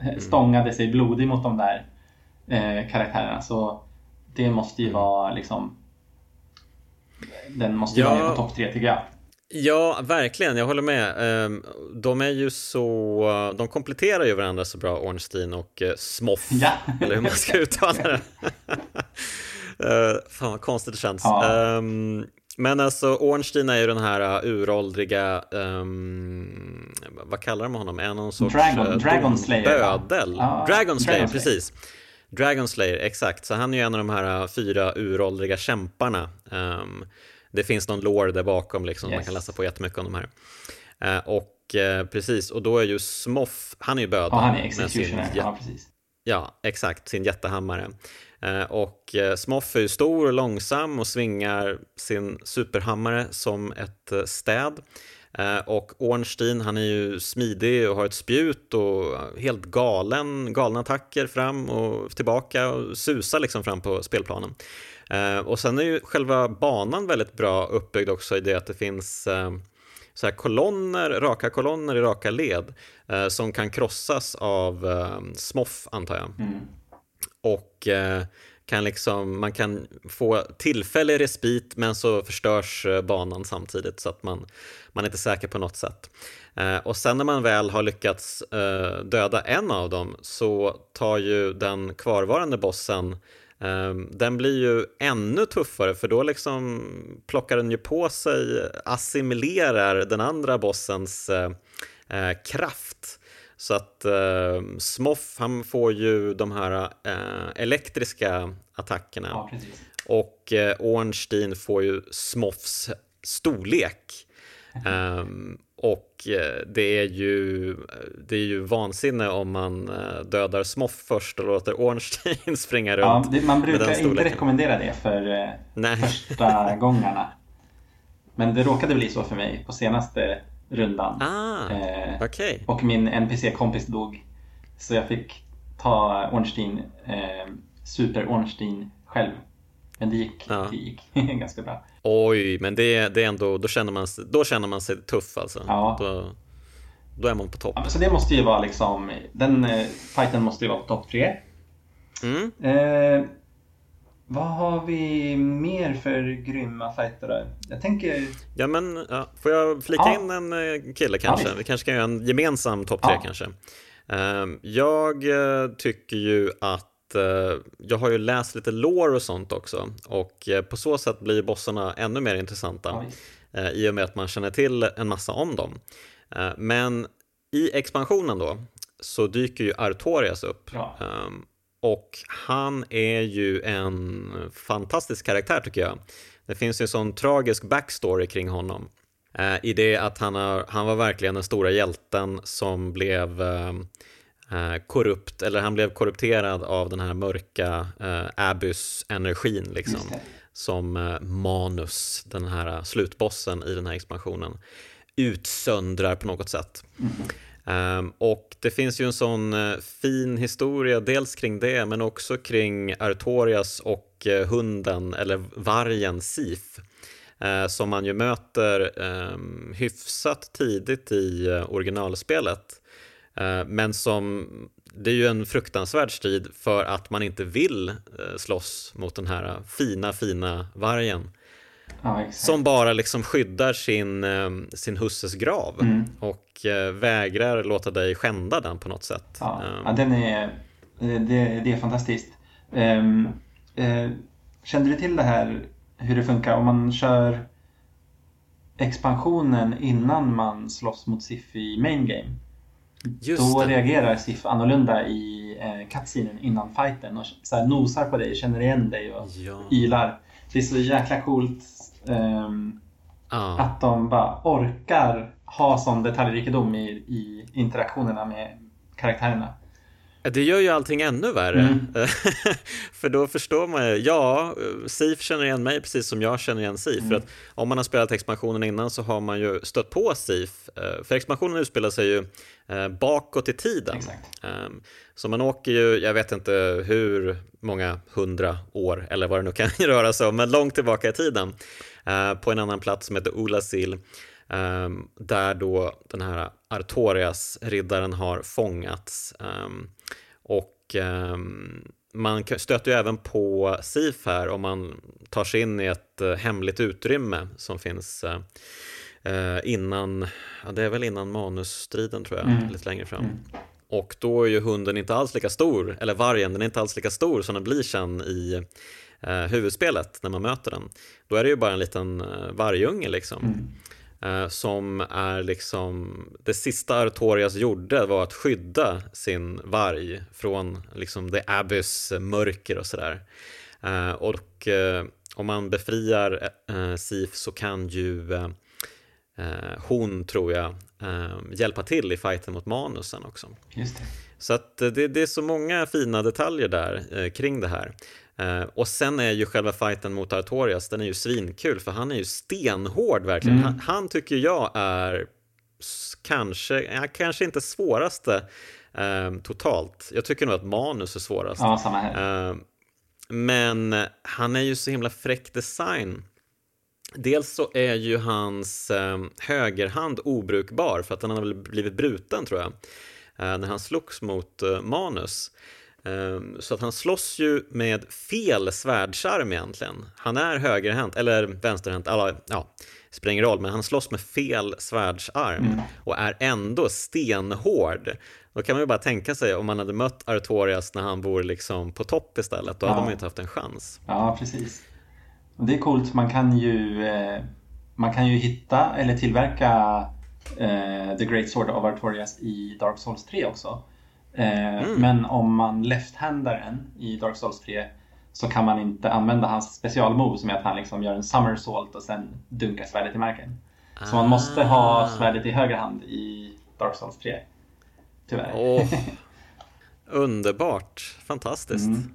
mm. stångade sig blodig mot de där eh, karaktärerna. Så det måste ju mm. vara liksom den måste ju ja. vara på topp tre tycker jag. Ja, verkligen. Jag håller med. Ehm, de är ju så... De kompletterar ju varandra så bra, Ornstein och eh, Smoff. Ja. Eller hur man ska uttala det. Uh, fan vad konstigt det känns. Ja. Um, men alltså Ornstein är ju den här uh, uråldriga, um, vad kallar de honom? Är någon sorts Dragon, Dragon Slayer, bödel? Ah, Dragon Slayer, precis. Dragon Slayer, exakt. Så han är ju en av de här uh, fyra uråldriga kämparna. Um, det finns någon lore där bakom liksom, yes. man kan läsa på jättemycket om de här. Uh, och uh, precis, och då är ju Smoff, han är ju bödeln. Ja, han är executioner, ja precis. Ja, exakt, sin jättehammare. Eh, och Smoff är ju stor och långsam och svingar sin superhammare som ett städ. Och Ornstein, han är ju smidig och har ett spjut och helt galen, galna attacker fram och tillbaka och susar liksom fram på spelplanen. Och sen är ju själva banan väldigt bra uppbyggd också i det att det finns så här kolonner, raka kolonner i raka led som kan krossas av smoff antar jag. Mm och eh, kan liksom, man kan få tillfällig respit men så förstörs eh, banan samtidigt så att man, man är inte säker på något sätt. Eh, och sen när man väl har lyckats eh, döda en av dem så tar ju den kvarvarande bossen ehm, den blir ju ännu tuffare för då liksom plockar den ju på sig, assimilerar den andra bossens eh, kraft så att eh, Smoff, han får ju de här eh, elektriska attackerna. Ja, och eh, Ornstein får ju Smoffs storlek. um, och eh, det är, ju, det är ju vansinne om man eh, dödar Smoff först och låter Ornstein springa runt. Ja, man brukar inte rekommendera det för eh, Nej. första gångarna. Men det råkade bli så för mig på senaste rundan. Ah, eh, okay. Och min NPC-kompis dog. Så jag fick ta Ornstein, eh, Super Ornstein själv. Men det gick, Ja. det gick ganska bra. Oj, men det, det är ändå, då känner, man, då känner man sig tuff alltså. Ja. Då, då är man på topp. Ja, så det måste ju vara liksom, den eh, fighten måste ju vara på topp tre. Mm. Eh, vad har vi mer för grymma fighter där? Jag tänker... Ja, men ja, får jag flika Ja. in en eh, kille kanske? visst. Vi kanske kan göra en gemensam topp tre Ja. kanske. Ehm, Jag eh, tycker ju att eh, jag har ju läst lite lore och sånt också och på så sätt blir bossarna ännu mer intressanta Ja, eh, i och med att man känner till en massa om dem. Men i expansionen då så dyker ju Artorias upp. Ja. Och han är ju en fantastisk karaktär tycker jag. Det finns ju en sån tragisk backstory kring honom. Eh, I det att han, har, han var verkligen den stora hjälten som blev eh, eh, korrupt, eller han blev korrupterad av den här mörka eh, Abus-energin liksom. Som eh, Manus, den här slutbossen i den här expansionen, utsöndrar på något sätt. Ehm, Ehm, och det finns ju en sån eh, fin historia, dels kring det, men också kring Artorias och eh, hunden, eller vargen Sif, eh, som man ju möter um, hyfsat tidigt i originalspelet. Men som, det är ju en fruktansvärd strid för att man inte vill slåss mot den här fina, fina vargen. Ja. Som bara liksom skyddar sin, eh, sin husses grav Mm. och eh, vägrar låta dig skända den på något sätt. Ja, Eh, ja den är, det, det är fantastiskt. Um, uh, kände du till det här hur det funkar om man kör expansionen innan man slåss mot Sif i main game? Just Då det. reagerar Sif annorlunda i eh, cutscenen innan fighten och så här nosar på dig, känner igen dig och Ja. ylar. Det är så jäkla coolt ehm, Ja. att de bara orkar ha sån detaljrikedom i, i interaktionerna med karaktärerna. Det gör ju allting ännu värre. Mm. för då förstår man ju, ja, Sif känner igen mig precis som jag känner igen Sif. Mm. För att om man har spelat expansionen innan så har man ju stött på Sif. Eh, För expansionen utspelar sig ju eh, bakåt i tiden. Exakt. Ehm, Så man åker ju, jag vet inte hur många hundra år eller vad det nu kan röra sig om, men långt tillbaka i tiden på en annan plats som heter Ulasil ehm, där då den här Artorias-riddaren har fångats. Ehm, Och ehm, man stöter ju även på Sif här om man tar sig in i ett eh, hemligt utrymme som finns eh, eh, innan, ja, det är väl innan manusstriden tror jag, Mm. lite längre fram. Mm. Och då är ju hunden inte alls lika stor, eller vargen, den är inte alls lika stor som den blir sen i eh, huvudspelet när man möter den. Då är det ju bara en liten eh, vargunge liksom. Mm. Eh, som är liksom, det sista Artorias gjorde var att skydda sin varg från liksom the abyss mörker och sådär. Eh, och eh, om man befriar eh, Sif så kan ju eh, eh, hon, tror jag, eh, hjälpa till i fighten mot manusen också. Just det. Så att eh, det, det är så många fina detaljer där eh, kring det här. Eh, och sen är ju själva fighten mot Artorias, den är ju svinkul för han är ju stenhård verkligen. Mm. Han, han tycker jag är kanske, kanske inte svåraste eh, totalt. Jag tycker nog att manus är svårast. Ja, samma här. Eh, men han är ju så himla fräck design. Dels så är ju hans eh, högerhand obrukbar för att den har blivit bruten tror jag. Eh, när han slogs mot eh, Manus. Eh, så att han slåss ju med fel svärdsarm egentligen. Han är högerhänt, eller vänsterhänt, alla, ja, spelar ingen roll, men han slåss med fel svärdsarm Mm. och är ändå stenhård. Då kan man ju bara tänka sig om man hade mött Artorias när han vore liksom på topp istället, då hade Ja. man ju inte haft en chans. Ja, precis. Och det är coolt, man kan ju, eh, man kan ju hitta eller tillverka eh, The Great Sword of Artorias i Dark Souls 3 också. Eh, Mm. Men om man left-handar en i Dark Souls 3 så kan man inte använda hans specialmove som är att han liksom gör en somersault och sen dunkar svärdet i marken. Så man måste ha Ah. svärdet i höger hand i Dark Souls 3. Tyvärr. Åh, underbart, fantastiskt. Mm.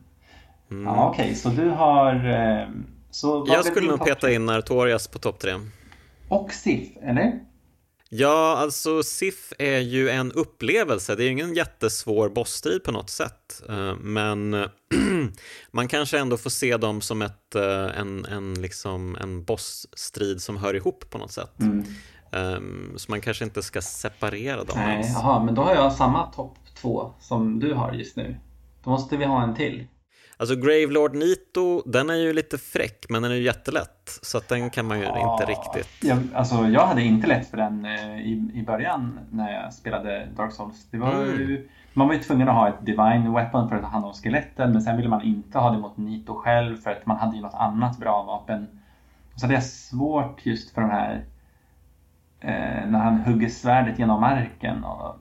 Mm. Ja, Okej, så du har... Eh, så Jag skulle nog peta in Artorias på topp tre. Och Sif, eller? Ja, alltså Sif är ju en upplevelse. Det är ju ingen jättesvår bossstrid på något sätt. Eh, men man kanske ändå får se dem som ett, eh, en, en, liksom, en bossstrid som hör ihop på något sätt. Mm. Um, så man kanske inte ska separera dem. Nej, jaha, men då har jag samma topp två som du har just nu. Då måste vi ha en till. Alltså Gravelord Nito, den är ju lite fräck men den är ju jättelätt. Så att den kan man ju ja, inte riktigt... Jag, alltså jag hade inte lätt för den eh, i, i början när jag spelade Dark Souls. Det var mm. ju, man var ju tvungen att ha ett Divine Weapon för att ta hand om skeletten men sen ville man inte ha det mot Nito själv för att man hade ju något annat bra vapen. Så det är svårt just för de här eh, när han hugger svärdet genom marken och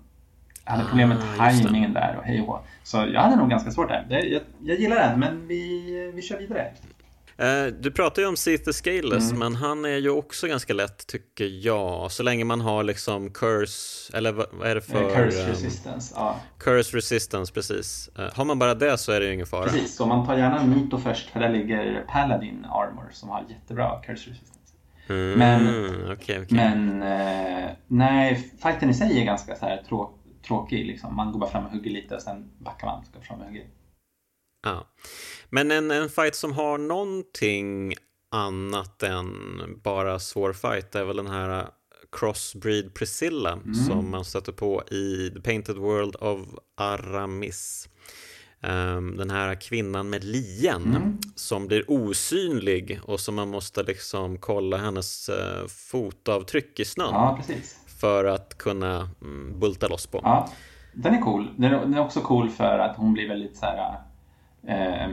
jag hade problem med ah, tajmingen där och hej och Så jag hade nog ganska svårt där. Jag, jag gillar den, men vi, vi kör vidare. Eh, du pratar ju om Seath the Scaleless, mm. men han är ju också ganska lätt tycker jag. Så länge man har liksom Curse, eller vad är det för? Eh, curse um, Resistance, ja. Curse Resistance, precis. Uh, har man bara det så är det ju ingen fara. Precis, så man tar gärna Nito först, för där ligger Paladin Armor som har jättebra Curse Resistance. Mm, men, okay, okay. men nej, fighten i sig är ganska så här tråkig tråkig. Liksom. Man går bara fram och hugger lite och sen backar man. Ska fram och hugger. Ja. Men en, en fight som har någonting annat än bara svår fight är väl den här Crossbreed Priscilla mm. som man stöter på i The Painted World of Aramis. Um, den här kvinnan med lien mm. som blir osynlig och som man måste liksom kolla hennes uh, fotavtryck i snön. Ja, precis för att kunna mm, bulta loss på. Ja, den är cool. Den är också cool för att hon blir väldigt så här, eh,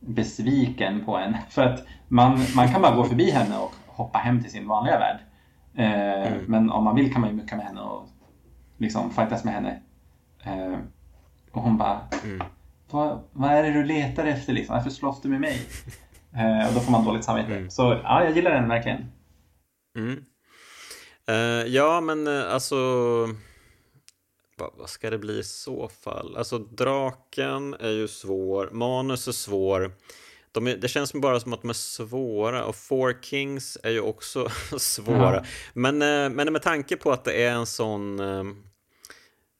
besviken på en. För att man, man kan bara gå förbi henne och hoppa hem till sin vanliga värld. Eh, mm. Men om man vill kan man ju mucka med henne och liksom fightas med henne. Eh, och hon bara mm. vad, vad är det du letar efter liksom? Varför slåss du med mig? Eh, och då får man dåligt samvete. Mm. Så ja, jag gillar den verkligen. Mm. Uh, ja, men uh, alltså... Vad, vad, ska det bli i så fall? Alltså, draken är ju svår, manus är svår. De är, det känns bara som att de är svåra och Four Kings är ju också svåra. Ja. Men, uh, men med tanke på att det är en sån...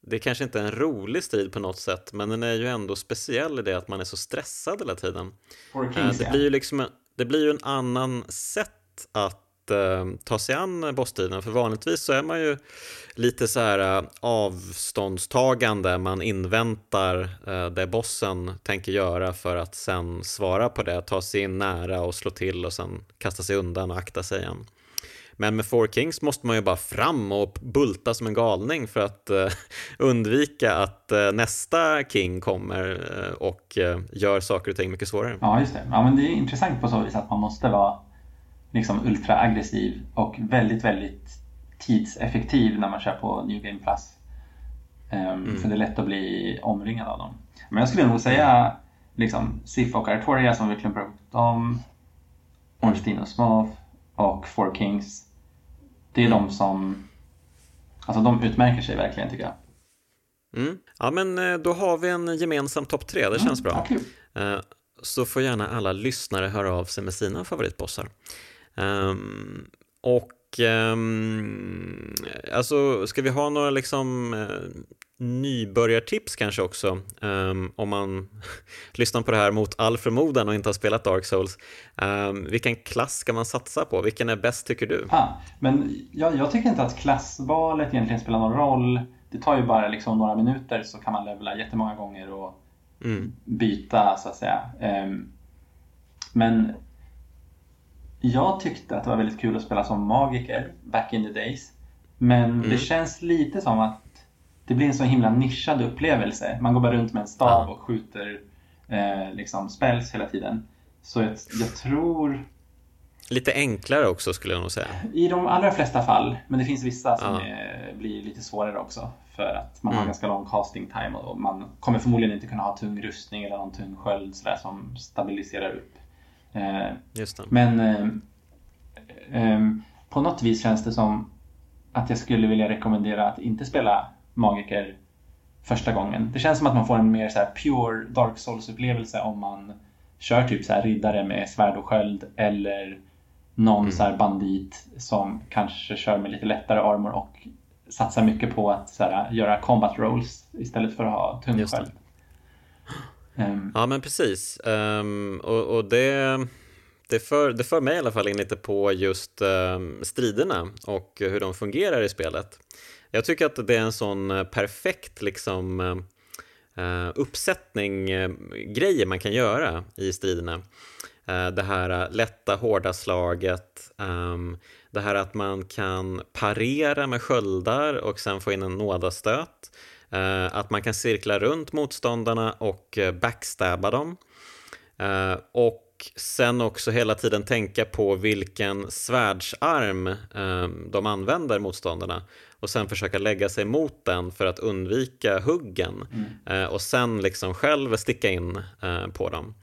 det kanske inte är en rolig strid på något sätt, men den är ju ändå speciell i det att man är så stressad hela tiden. Four Kings, det, blir ju liksom en, det blir ju en annan sätt att eh, ta sig an bosstiden. För vanligtvis så är man ju lite så här eh, avståndstagande. Man inväntar eh, det bossen tänker göra för att sen svara på det. Ta sig in nära och slå till och sen kasta sig undan och akta sig igen. Men med Four Kings måste man ju bara fram och bulta som en galning för att eh, undvika att eh, nästa King kommer eh, och eh, gör saker och ting mycket svårare. Ja, just det. Ja, men det är intressant på så vis att man måste vara liksom ultraaggressiv och väldigt, väldigt tidseffektiv när man kör på New Game Plus. Um, mm. För det är lätt att bli omringad av dem. Men jag skulle nog säga liksom Sif och Artoria som vi klumpar upp dem. Ornstein och Smoth och Four Kings. Det är mm. de som Alltså de utmärker sig verkligen tycker jag. Mm. Ja men eh, då har vi en gemensam topp tre, det känns bra. Eh, Så får gärna alla lyssnare höra av sig med sina favoritbossar. Um, och um, alltså, ska vi ha några liksom uh, nybörjartips kanske också um, om man lyssnar på det här mot all förmodan och inte har spelat Dark Souls. Um, vilken klass ska man satsa på? Vilken är bäst tycker du? Ah, men jag, jag, tycker inte att klassvalet egentligen spelar någon roll. Det tar ju bara liksom några minuter så kan man levla jättemånga gånger och mm. byta så att säga. Um, men jag tyckte att det var väldigt kul att spela som magiker back in the days. Men mm. det känns lite som att det blir en så himla nischad upplevelse. Man går bara runt med en stav och skjuter eh, liksom spells hela tiden. Så jag, jag, tror... Lite enklare också skulle jag nog säga. I de allra flesta fall. Men det finns vissa som ja. är, blir lite svårare också. För att man mm. har ganska lång casting time och man kommer förmodligen inte kunna ha tung rustning eller någon tung sköld sådär, som stabiliserar upp. Men eh, eh, på något vis känns det som att jag skulle vilja rekommendera att inte spela Magiker första gången. Det känns som att man får en mer så pure Dark Souls-upplevelse om man kör typ så här riddare med svärd och sköld eller någon mm. så här bandit som kanske kör med lite lättare armor och satsar mycket på att så här, göra combat rolls istället för att ha tung sköld. Um, ja men precis. Um, och, och det, det, för, det för mig i alla fall in lite på just um, striderna och hur de fungerar i spelet. Jag tycker att det är en sån eh, perfekt liksom uh, uppsättning uh, grejer man kan göra i striderna. Uh, det här lätta hårda slaget, um, det här att man kan parera med sköldar och sen få in en nådastöt. Uh, att man kan cirkla runt motståndarna och backstabba dem. Uh, och sen också hela tiden tänka på vilken svärdsarm uh, de använder motståndarna och sen försöka lägga sig mot den för att undvika huggen mm. och sen liksom själv sticka in på dem.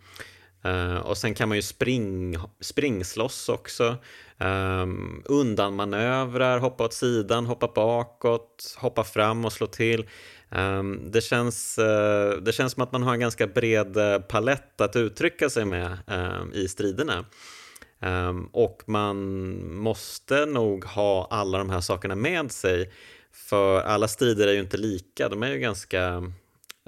Uh, och sen kan man ju spring, springslåss också. Um, undanmanövrar, hoppa åt sidan, hoppa bakåt, hoppa fram och slå till. Um, det, känns, uh, det känns som att man har en ganska bred eh, palett att uttrycka sig med um, i striderna. och man måste nog ha alla de här sakerna med sig för alla strider är ju inte lika, de är ju ganska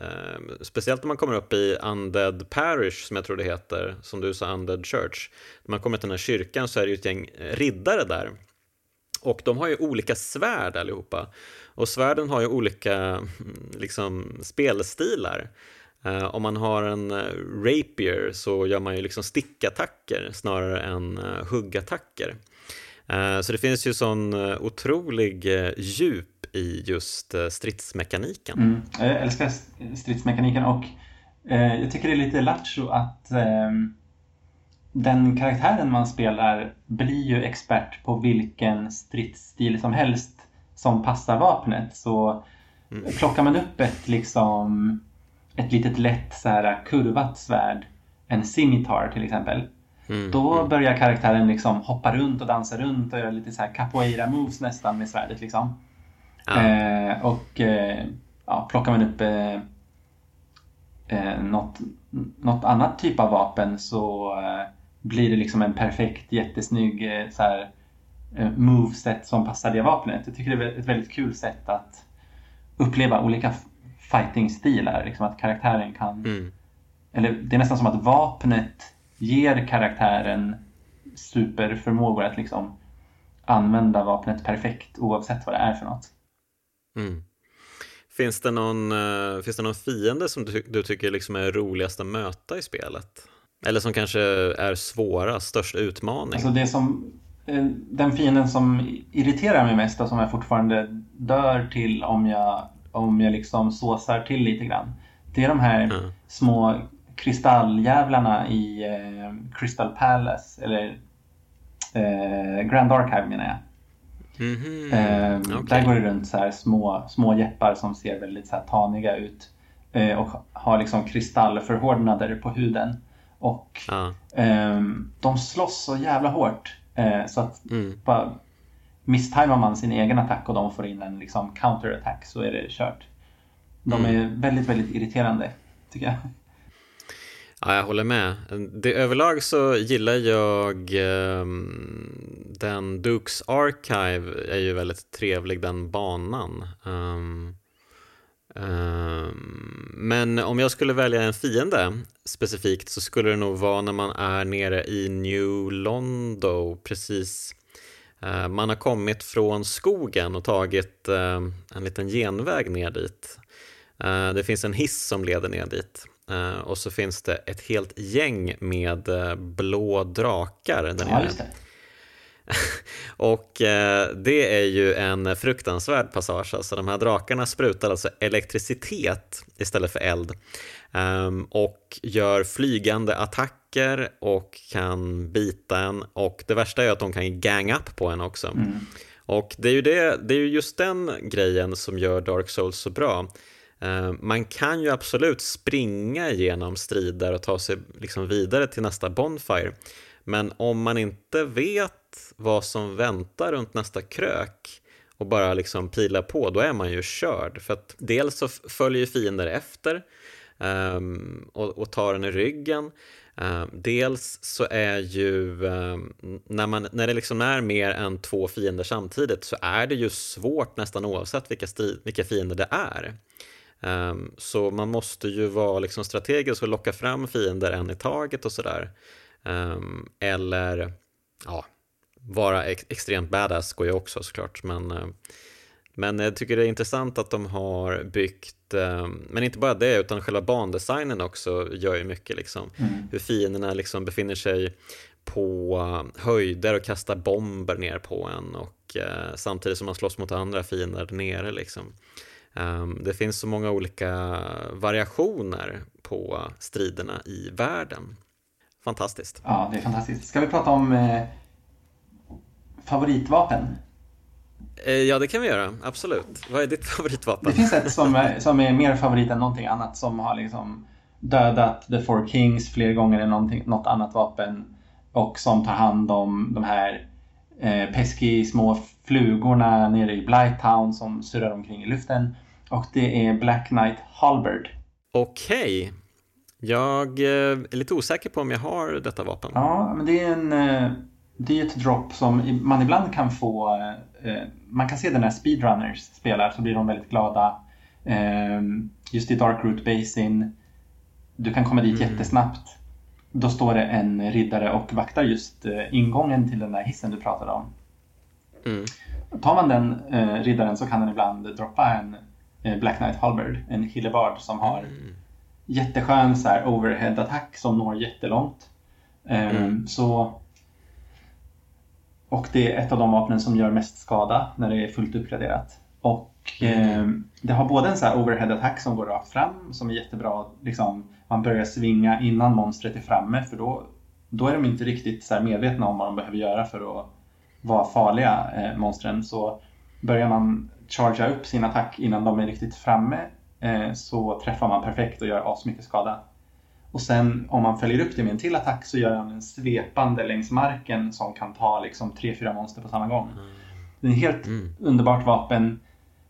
Eh, speciellt när man kommer upp i Undead Parish som jag tror det heter, som du sa Undead Church. När man kommer till den här kyrkan så är det ju ett gäng riddare där. Och de har ju olika svärd allihopa. Och svärden har ju olika mm, liksom, spelstilar. Ehm, om man har en eh, rapier så gör man ju liksom stickattacker snarare än eh, huggattacker. Ehm, så det finns ju sån eh, otrolig djup i just eh, stridsmekaniken. Mm. Jag älskar stridsmekaniken och eh, jag tycker det är lite lattjo att eh, den karaktären man spelar blir ju expert på vilken stridsstil som helst som passar vapnet. Så mm. plockar man upp ett liksom ett litet lätt så här kurvat svärd, en scimitar till exempel. Mm. Då mm. börjar karaktären liksom hoppa runt och dansa runt och göra lite så här capoeira moves nästan med svärdet liksom. Ja. Eh, och eh, ja, plockar man upp eh, eh, något, något annat typ av vapen så eh, blir det liksom en perfekt jättesnygg eh, så här, eh, moveset som passar det vapnet. Jag tycker det är ett väldigt kul sätt att uppleva olika fighting-stilar. Liksom att karaktären kan... Mm. Eller det är nästan som att vapnet ger karaktären superförmågor att liksom använda vapnet perfekt oavsett vad det är för något. Mm. Finns, det någon, uh, finns det någon fiende som du, du tycker liksom är roligast att möta i spelet? Eller som kanske är svårast, störst utmaning? Alltså det som, eh, den fienden som irriterar mig mest och som jag fortfarande dör till om jag, om jag liksom såsar till lite grann. Det är de här mm. små kristalljävlarna i eh, Crystal Palace, eller eh, Grand Archive menar jag. Mm -hmm. eh, okay. Där går det runt så små, små jeppar som ser väldigt så taniga ut eh, och har liksom kristallförhårdnader på huden. Och ah. eh, de slåss så jävla hårt eh, så att mm. bara misstajmar man sin egen attack och de får in en liksom counter-attack så är det kört. De mm. är väldigt, väldigt irriterande tycker jag. Ja, jag håller med. Det, överlag så gillar jag eh, den Dukes Archive är ju väldigt trevlig, den banan. Um, um, men om jag skulle välja en fiende specifikt så skulle det nog vara när man är nere i New Londo precis eh, man har kommit från skogen och tagit ehm, en liten genväg ner dit. Eh, det finns en hiss som leder ner dit. Uh, och så finns det ett helt gäng med uh, blå drakar där nere. Ja, och uh, det är ju en fruktansvärd passage. Alltså de här drakarna sprutar alltså elektricitet istället för eld. Um, och gör flygande attacker och kan bita en. Och det värsta är att de kan gang up på en också. Mm. Och det är, ju det, det är ju just den grejen som gör Dark Souls så bra. Eh, man kan ju absolut springa genom strider och ta sig liksom vidare till nästa Bonfire. Men om man inte vet vad som väntar runt nästa krök och bara liksom pilar på, då är man ju körd. För att dels så följer fiender efter um, och, och tar den i ryggen. Um, dels så är ju um, när, man, när det liksom är mer än två fiender samtidigt så är det ju svårt nästan oavsett vilka, strid, vilka fiender det är. Um, så man måste ju vara liksom strategisk och locka fram fiender en i taget och sådär. Um, eller ja, vara ex extremt badass går ju också såklart. Men, uh, men jag tycker det är intressant att de har byggt, uh, men inte bara det, utan själva bandesignen också gör ju mycket. Liksom. Mm. Hur fienderna liksom befinner sig på höjder och kastar bomber ner på en och uh, samtidigt som man slåss mot andra fiender nere. Liksom. Um, det finns så många olika variationer på striderna i världen. Fantastiskt. Ja, det är fantastiskt. Ska vi prata om eh, favoritvapen? Eh, ja, det kan vi göra. Absolut. Vad är ditt favoritvapen? Det finns ett som är, som är mer favorit än någonting annat som har liksom dödat The Four Kings fler gånger än något annat vapen och som tar hand om de här eh, pesky små flugorna nere i Blighttown som surrar omkring i luften. Och det är Black Knight Halberd. Okej. Okay. Jag eh, är lite osäker på om jag har detta vapen. Ja, men det är en... Eh, det är ett drop som man ibland kan få... Eh, man kan se det när speedrunners spelar så blir de väldigt glada. Just i Dark Root Basin. Du kan komma dit mm. jättesnabbt. Då står det en riddare och vaktar just ingången till den där hissen du pratade om. Mm. Tar man den riddaren så kan den ibland droppa en Black Knight Halberd, en hillebard som har mm jätteskön så här overhead-attack som når jättelångt. Ehm, mm. Så, och det är ett av de vapnen som gör mest skada när det är fullt uppgraderat. Och mm. eh, det har både en så här overhead-attack som går rakt fram som är jättebra. Liksom, man börjar svinga innan monstret är framme för då, då är de inte riktigt så medvetna om vad de behöver göra för att vara farliga, eh, monstren. Så börjar man chargea upp sin attack innan de är riktigt framme Eh, så träffar man perfekt och gör asmycket skada. Och sen om man följer upp det med en till attack så gör han en svepande längs marken som kan ta liksom 3-4 monster på samma gång. Mm. Det är ett helt mm. underbart vapen.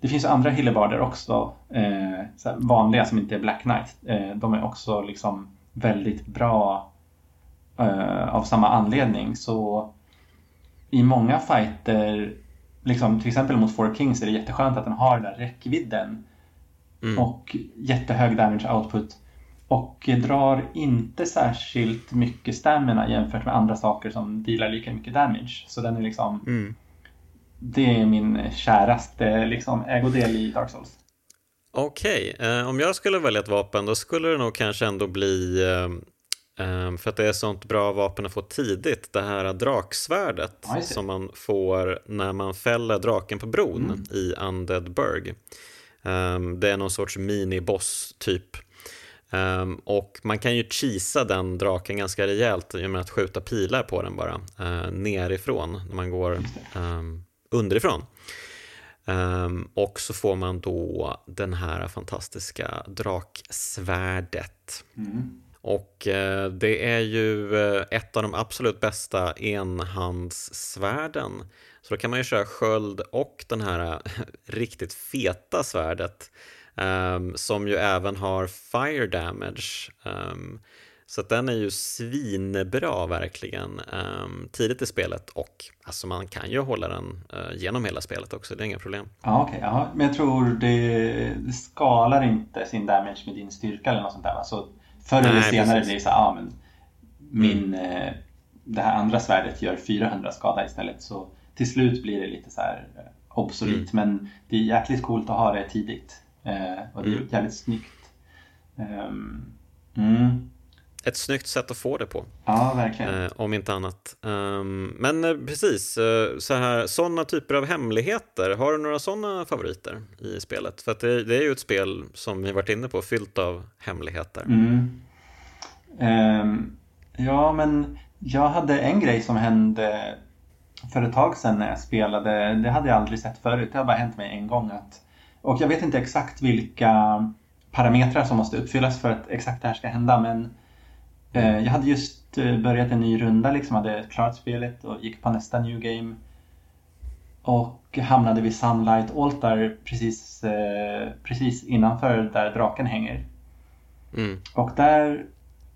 Det finns andra hillebarder också, eh, vanliga som inte är Black Knight. Eh, de är också liksom väldigt bra eh, av samma anledning. Så i många fighter, liksom, till exempel mot Four Kings, är det jätteskönt att den har den där räckvidden Mm. Och jättehög damage output. Och drar inte särskilt mycket stamina jämfört med andra saker som dealar lika mycket damage. Så den är liksom... Mm. Det är min käraste liksom, ägodel i Dark Souls. Okej, okay. eh, om jag skulle välja ett vapen då skulle det nog kanske ändå bli eh, för att det är sånt bra vapen att få tidigt, det här draksvärdet som man får när man fäller draken på bron mm. i Undead Burg. Um, det är någon sorts miniboss typ. Um, och man kan ju cheesa den draken ganska rejält genom att skjuta pilar på den bara uh, nerifrån när man går underifrån. Um, och så får man då den här fantastiska draksvärdet. Mm. Och eh, det är ju eh, ett av de absolut bästa enhandssvärden så då kan man ju köra sköld och den här eh, riktigt feta svärdet um, som ju även har fire damage. Um, så att den är ju svinbra verkligen um, tidigt i spelet och alltså man kan ju hålla den uh, genom hela spelet också, det är inga problem. Ja, okej, okay, ja. men jag tror det, det, skalar inte sin damage med din styrka eller något sånt där va? Så förr eller senare precis. blir det så ja men min, mm. eh, det här andra svärdet gör 400 skada istället så till slut blir det lite så här eh, obsolet. Mm. Men det är jäkligt coolt att ha det tidigt. Eh, och det är mm. jävligt snyggt. Um, mm. Ett snyggt sätt att få det på. Ja, verkligen. Eh, om inte annat. Um, men eh, precis, eh, så här, sådana typer av hemligheter. Har du några sådana favoriter i spelet? För det, det, är ju ett spel som vi varit inne på, fyllt av hemligheter. Mm. Um, ja, men jag hade en grej som hände för ett tag sedan när jag spelade. Det hade jag aldrig sett förut. Det har bara hänt mig en gång. Att, och jag vet inte exakt vilka parametrar som måste uppfyllas för att exakt det här ska hända. Men jag hade just eh, börjat en ny runda, liksom hade klarat spelet och gick på nästa new game. Och hamnade vid Sunlight Altar precis, eh, precis innanför där draken hänger. Mm. Och där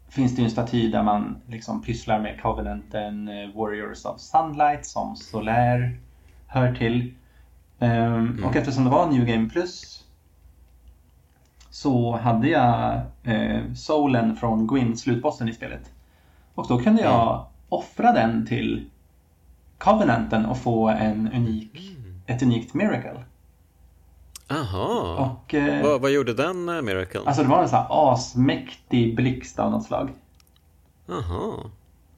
finns det ju en staty där man liksom pysslar med Covenanten eh, Warriors of Sunlight som Solaire hör till. Um, mm. Och eftersom det var New Game Plus så hade jag eh, soulen från Gwyn, slutbossen i spelet. Och då kunde jag mm. offra den till Covenanten och få en unik, mm. ett unikt miracle. Aha. Och, eh, vad, vad, gjorde den uh, Miracle? Alltså det var en sån här asmäktig blixt av något slag. Aha.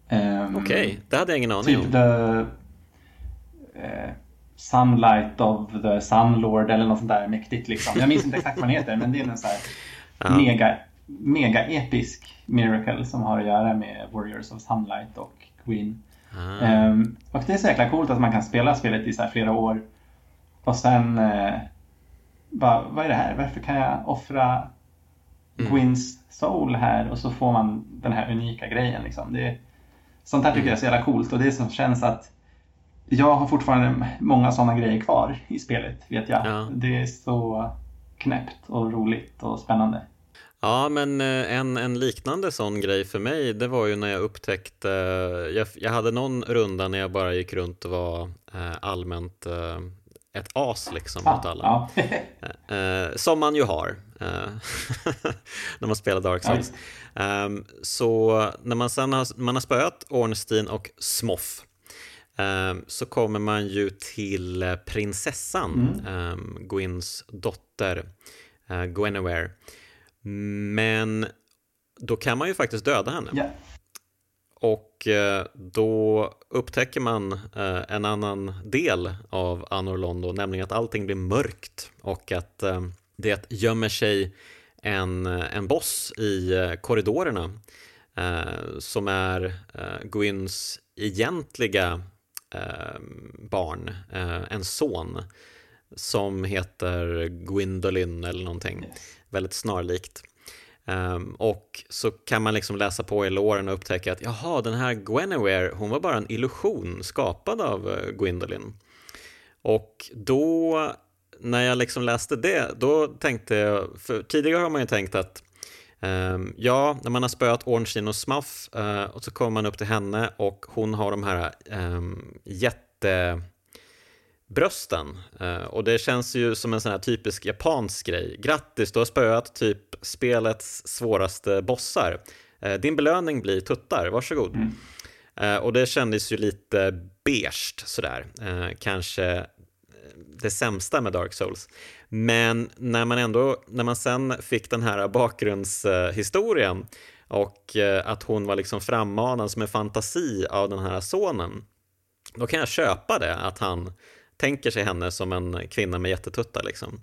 Um, Okej, okay. det hade jag ingen aning typ om. The uh, Sunlight of the Sunlord eller något sånt där mäktigt liksom. Jag minns inte exakt vad den heter men det är en sån här ja. mega, mega episk Miracle som har att göra med Warriors of Sunlight och Queen. Ah. Um, och det är så jäkla coolt att man kan spela spelet i så flera år och sen uh, bara, vad är det här? Varför kan jag offra mm. Gwyn's soul här och så får man den här unika grejen. Liksom. Det, sånt här tycker mm. jag är så jävla coolt och det som känns att jag har fortfarande många sådana grejer kvar i spelet, vet jag. Ja. Det är så knäppt och roligt och spännande. Ja, men eh, en, en liknande sån grej för mig, det var ju när jag upptäckte, jag, jag hade någon runda när jag bara gick runt och var eh, allmänt eh, ett as liksom ah, mot alla. Ah. eh, som man ju har eh, när man spelar Dark Souls. Eh, så när man sen har, man har spöat Ornstein och Smoff så kommer man ju till prinsessan, mm. Ehm, Gwyns dotter, uh, Guinevere. Men då kan man ju faktiskt döda henne. Yeah. Och eh, då upptäcker man eh, en annan del av Anor Londo, nämligen att allting blir mörkt och att eh, det gömmer sig en, en boss i korridorerna som är Gwyns egentliga barn, en son som heter Gwendolyn eller någonting, väldigt snarlikt. Um, och så kan man liksom läsa på i låren och upptäcka att jaha, den här Guinevere, hon var bara en illusion skapad av uh, Gwendolyn. Och då, när jag liksom läste det, då tänkte jag, för tidigare har man ju tänkt att um, ja, när man har spöat Ornstein och Smuff uh, och så kommer man upp till henne och hon har de här um, jätte brösten. Uh, och det känns ju som en sån här typisk japansk grej. Grattis, du har spöat typ spelets svåraste bossar. Uh, din belöning blir tuttar, varsågod. Mm. Uh, och det kändes ju lite beige sådär. kanske det sämsta med Dark Souls. Men när man ändå, när man sen fick den här bakgrundshistorien och eh, att hon var liksom frammanad som en fantasi av den här sonen, då kan jag köpa det, att han tänker sig henne som en kvinna med jättetuttar liksom.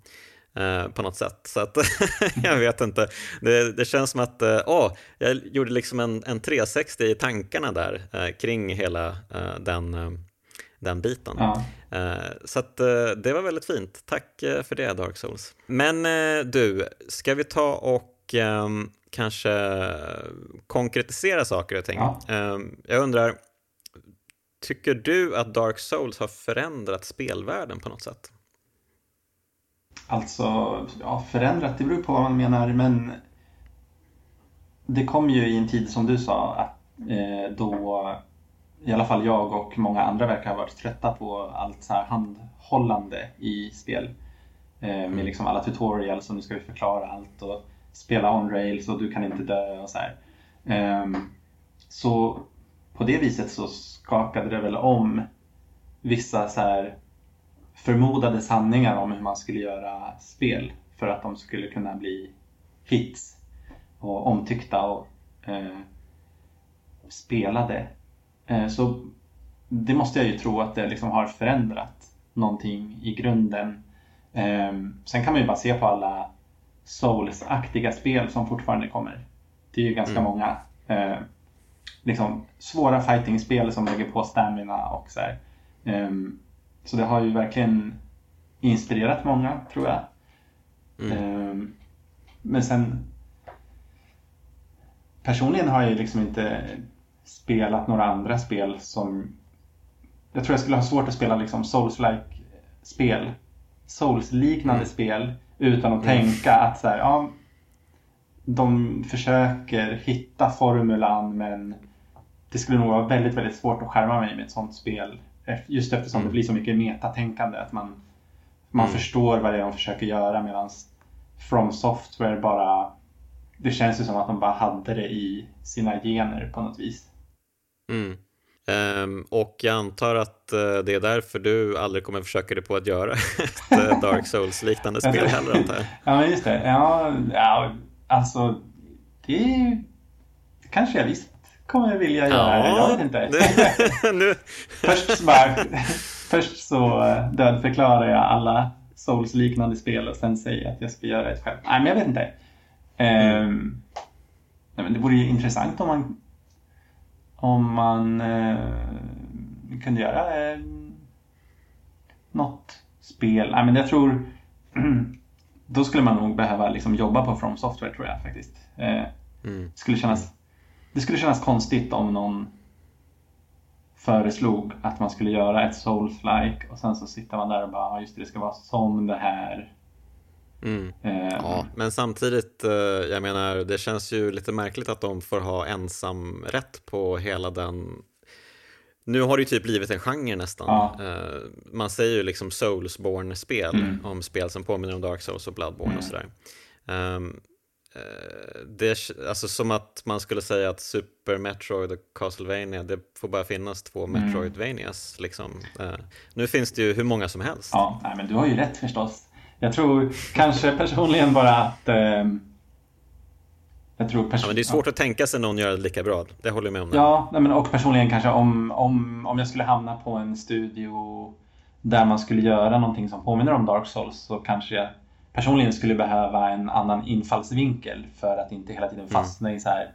Eh, på något sätt. Så att jag vet inte. Det, det känns som att eh, oh, jag gjorde liksom en, en 360 i tankarna där eh, kring hela eh, den, eh, den biten. Ja. Eh, så att det var väldigt fint. Tack för det Dark Souls. Men du, ska vi ta och ehm, kanske konkretisera saker och ting? Ja. Ehm, jag undrar, Tycker du att Dark Souls har förändrat spelvärlden på något sätt? Alltså, ja, förändrat, det beror på vad man menar, men det kom ju i en tid som du sa, att, eh, då i alla fall jag och många andra verkar ha varit trötta på allt så här handhållande i spel. Eh, med mm. liksom alla tutorials och nu ska vi förklara allt och spela on rails och du kan inte dö och så här. Eh, så på det viset så skakade det väl om vissa så här förmodade sanningar om hur man skulle göra spel för att de skulle kunna bli hits och omtyckta och eh, spelade. Eh, så det måste jag ju tro att det liksom har förändrat någonting i grunden. Eh, sen kan man ju bara se på alla Souls-aktiga spel som fortfarande kommer. Det är ju ganska mm. många. Eh, liksom, svåra fightingspel som lägger på stamina och så här. Så det har ju verkligen inspirerat många, tror jag. Mm. Men sen personligen har jag liksom inte spelat några andra spel som jag tror jag skulle ha svårt att spela liksom Souls-like spel. Souls-liknande mm. spel utan att mm. tänka att så här, ja, de försöker hitta formulan men det skulle nog vara väldigt, väldigt svårt att skärma mig med ett sånt spel. Just eftersom mm. det blir så mycket metatänkande. Att man, man mm. förstår vad det är de försöker göra medan From Software bara... Det känns ju som att de bara hade det i sina gener på något vis. Mm. Um, och jag antar att uh, det är därför du aldrig kommer försöka dig på att göra ett uh, Dark Souls-liknande spel heller antar jag. Ja, men just det. Ja, ja alltså det kanske jag visst kommer vilja göra. Ja, jag vet inte. nu. först, så bara, först så eh, dödförklarar jag alla Souls-liknande spel och sen säger jag att jag ska göra ett själv. Nej, men jag vet inte. Um, nej, men det vore ju intressant om man om man uh, kunde göra uh, något spel. Nej, men jag tror då skulle man nog behöva liksom jobba på From Software tror jag faktiskt. Uh, mm. skulle kännas det skulle kännas konstigt om någon föreslog att man skulle göra ett Souls-like och sen så sitter man där och bara, just det, det ska vara som det här. Mm. Um, ja, men samtidigt, eh, jag menar, det känns ju lite märkligt att de får ha ensam rätt på hela den nu har det ju typ blivit en genre nästan. Ja. Uh, man säger ju liksom Soulsborne-spel mm. om spel som påminner om Dark Souls och Bloodborne mm. och sådär. Um, Eh, det är alltså som att man skulle säga att Super Metroid och Castlevania, det får bara finnas två mm. Metroidvanias. Liksom. Nu finns det ju hur många som helst. Ja, men du har ju rätt förstås. Jag tror kanske personligen bara att uh, jag tror ja, men det är svårt ja. att tänka sig någon göra det lika bra. Det håller jag med om. Ja, nej, men och personligen kanske om, om, om jag skulle hamna på en studio där man skulle göra någonting som påminner om Dark Souls så kanske jag personligen skulle behöva en annan infallsvinkel för att inte hela tiden mm. fastna mm. i så här,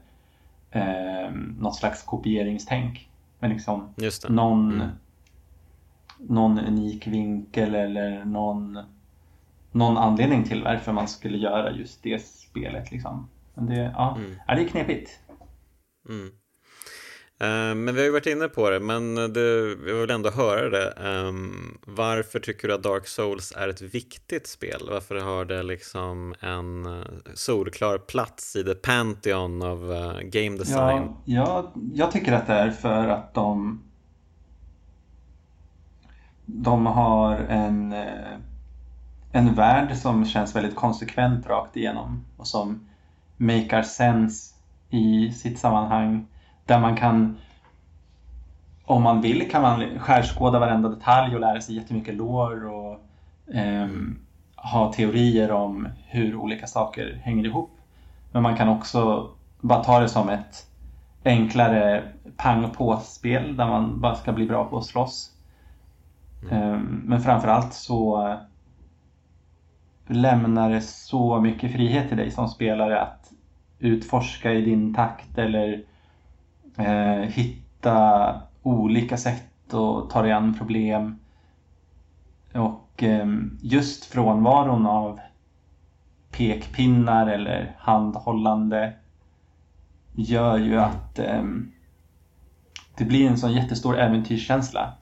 eh, något slags kopieringstänk. Men liksom någon, mm. någon unik vinkel eller någon, någon anledning till varför man skulle göra just det spelet. Liksom. Men det, ja, mm. ja, det är knepigt. Mm. Eh, men vi har ju varit inne på det, men det, jag vill ändå höra det. Um, varför tycker du att Dark Souls är ett viktigt spel? Varför har det liksom en uh, solklar plats i the Pantheon av uh, game design? Ja, ja, jag tycker att det är för att de de har en, en värld som känns väldigt konsekvent rakt igenom och som makar sense i sitt sammanhang där man kan, om man vill, kan man skärskåda varenda detalj och lära sig jättemycket lår och eh, ha teorier om hur olika saker hänger ihop. Men man kan också bara ta det som ett enklare pang på-spel där man bara ska bli bra på att slåss. Mm. Ehm, men framförallt så lämnar det så mycket frihet till dig som spelare att utforska i din takt eller eh, hitta olika sätt att ta dig an problem. Och eh, just frånvaron av pekpinnar eller handhållande gör ju att eh, det blir en sån jättestor äventyrskänsla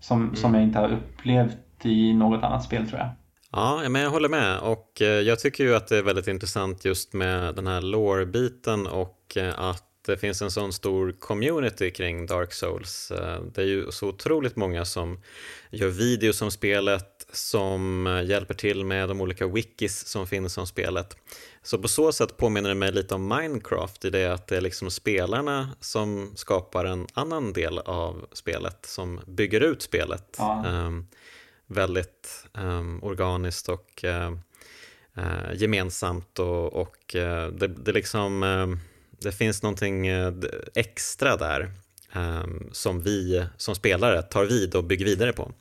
som, mm. som jag inte har upplevt i något annat spel tror jag. Ja, men jag håller med och eh, jag tycker ju att det är väldigt intressant just med den här lore-biten och eh, att det finns en sån stor community kring Dark Souls. Eh, det är ju så otroligt många som gör videos om spelet, som hjälper till med de olika wikis som finns om spelet. Så på så sätt påminner det mig lite om Minecraft i det att det är liksom spelarna som skapar en annan del av spelet, som bygger ut spelet ja. um, väldigt um, organiskt och uh, uh, gemensamt och, och uh, det, det liksom ehm, det finns någonting extra där um, som vi som spelare tar vid och bygger vidare på.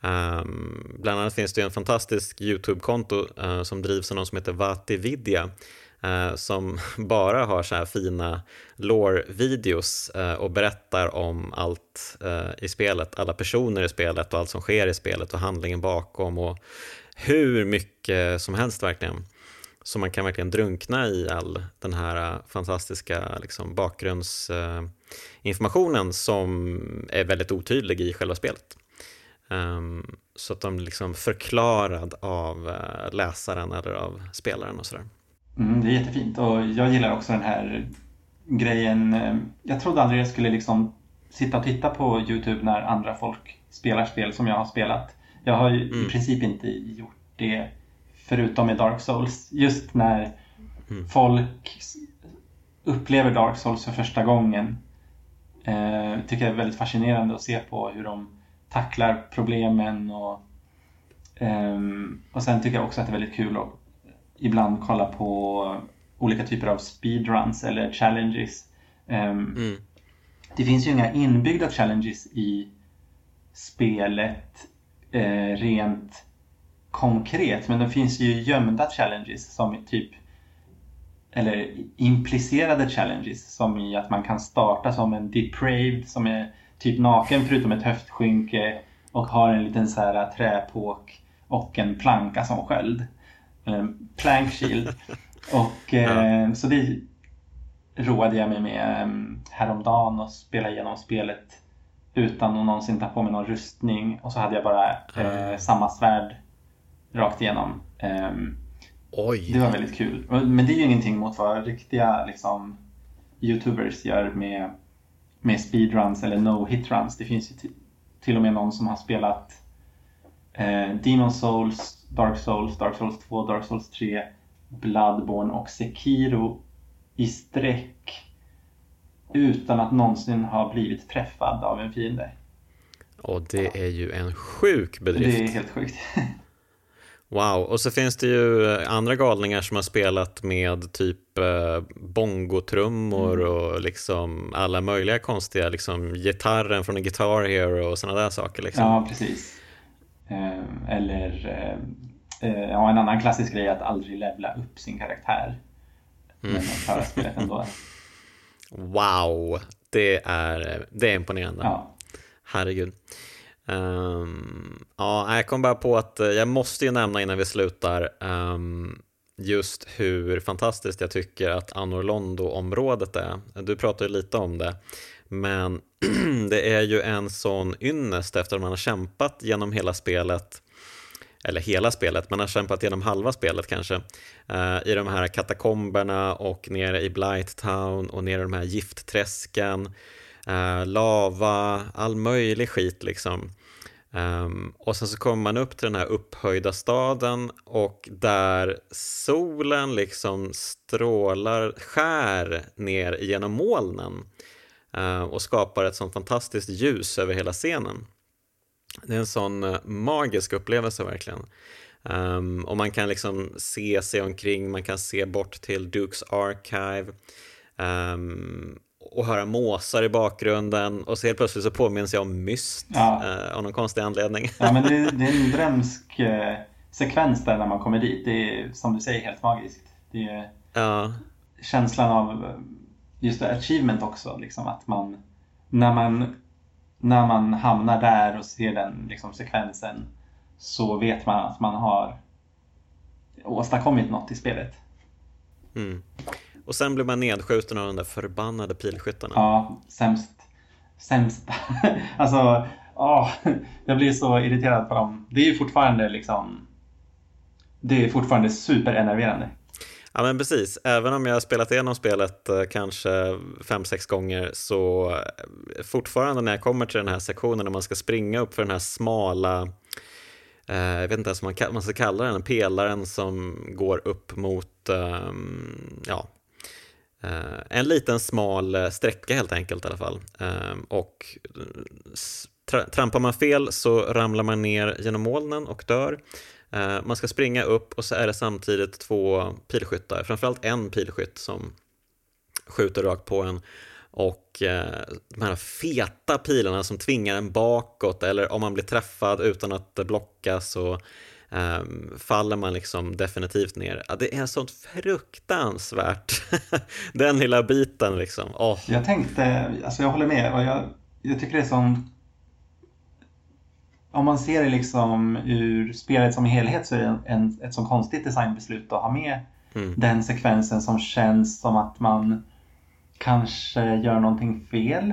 Um, bland annat finns det en fantastisk YouTube-konto uh, som drivs av någon som heter Vati Vatividya eh, som bara har så här fina lore-videos eh, och berättar om allt eh, i spelet, alla personer i spelet och allt som sker i spelet och handlingen bakom och hur mycket som helst verkligen. Så man kan verkligen drunkna i all den här eh, fantastiska liksom, bakgrundsinformationen eh, som är väldigt otydlig i själva spelet. Um, så att de liksom förklarad av läsaren eller av spelaren och sådär. Mm, det är jättefint och jag gillar också den här grejen. eh, Jag trodde aldrig jag skulle liksom sitta och titta på Youtube när andra folk spelar spel som jag har spelat. Jag har ju Mm. i princip inte gjort det förutom i Dark Souls. Just när Mm. folk upplever Dark Souls för första gången eh, tycker jag är väldigt fascinerande att se på hur de tacklar problemen och, ehm, och sen tycker jag också att det är väldigt kul att ibland kolla på olika typer av speedruns eller challenges. Ehm, Mm. det finns ju inga inbyggda challenges i spelet eh, rent konkret. Men det finns ju gömda challenges som typ eller implicerade challenges som i att man kan starta som en depraved som är typ naken förutom ett höftskynke och har en liten så här träpåk och en planka som sköld. Eh, Plank shield. Och eh, så det roade jag mig med um, häromdagen och spela igenom spelet utan att någonsin ta på mig någon rustning och så hade jag bara eh, samma svärd rakt igenom. Oj! det var väldigt kul. Men det är ju ingenting mot vad riktiga liksom, Youtubers gör med, med speedruns eller no-hit-runs. Det finns ju ti- till och med någon som har spelat eh, Demon Souls, Dark Souls, Dark Souls 2, Dark Souls 3, Bloodborne och Sekiro i sträck utan att någonsin ha blivit träffad av en fiende. Och det är ju en sjuk bedrift. Det är helt sjukt. Wow, och så finns det ju andra galningar som har spelat med typ eh, bongotrummor Mm. och liksom alla möjliga konstiga, liksom gitarren från en Guitar Hero och sådana där saker. Liksom. Ja, precis. Eh, eller eh, eh, ja, en annan klassisk grej är att aldrig levla upp sin karaktär. Men spelet ändå. Wow, det är, det är imponerande. Ja. Herregud. Ehm, ja, jag kom bara på att jag måste ju nämna innan vi slutar ehm, just hur fantastiskt jag tycker att Anor Londo-området är. Du pratade lite om det, men det är ju en sån ynnest efter att man har kämpat genom hela spelet eller hela spelet, man har kämpat genom halva spelet kanske, eh, i de här katakomberna och nere i Blight Town och nere i de här giftträsken, eh, lava, all möjlig skit liksom. Um, och sen så kommer man upp till den här upphöjda staden och där solen liksom strålar, skär ner genom molnen och skapar ett sånt fantastiskt ljus över hela scenen. Det är en sån eh, magisk upplevelse verkligen. Ehm, och man kan liksom se sig omkring, man kan se bort till Dukes Archive ehm, och höra måsar i bakgrunden och så helt plötsligt så påminns jag om Myst Ja. eh, av någon konstig anledning. ja, men det, det är en drömsk eh, sekvens där när man kommer dit. Det är som du säger helt magiskt. Det är ja, känslan av eh, just det, achievement också. Liksom, att man när, man när man hamnar där och ser den liksom, sekvensen så vet man att man har åstadkommit något i spelet. mm. Och sen blir man nedskjuten av de där förbannade pilskyttarna. Ja, sämst. Sämsta. alltså, åh, jag blir så irriterad på dem. Det är ju fortfarande liksom... Det är fortfarande superenerverande. Ja men precis, även om jag har spelat igenom spelet eh, kanske fem sex gånger så eh, fortfarande när jag kommer till den här sektionen när man ska springa upp för den här smala, eh, jag vet inte ens vad man, man ska kalla den, pelaren som går upp mot, ehm, ja, eh, en liten smal eh, sträcka helt enkelt i alla fall. Ehm, och tra- trampar man fel så ramlar man ner genom molnen och dör. Eh, man ska springa upp och så är det samtidigt två pilskyttar, framförallt en pilskytt som skjuter rakt på en och eh, de här feta pilarna som tvingar en bakåt eller om man blir träffad utan att blocka så eh, faller man liksom definitivt ner. Ja, det är sånt fruktansvärt, den lilla biten liksom. Oh. Jag tänkte, alltså jag håller med. Och jag, jag tycker det är sån... Om man ser det liksom ur spelet som helhet så är det en, ett så konstigt designbeslut att ha med Mm. den sekvensen som känns som att man kanske gör någonting fel.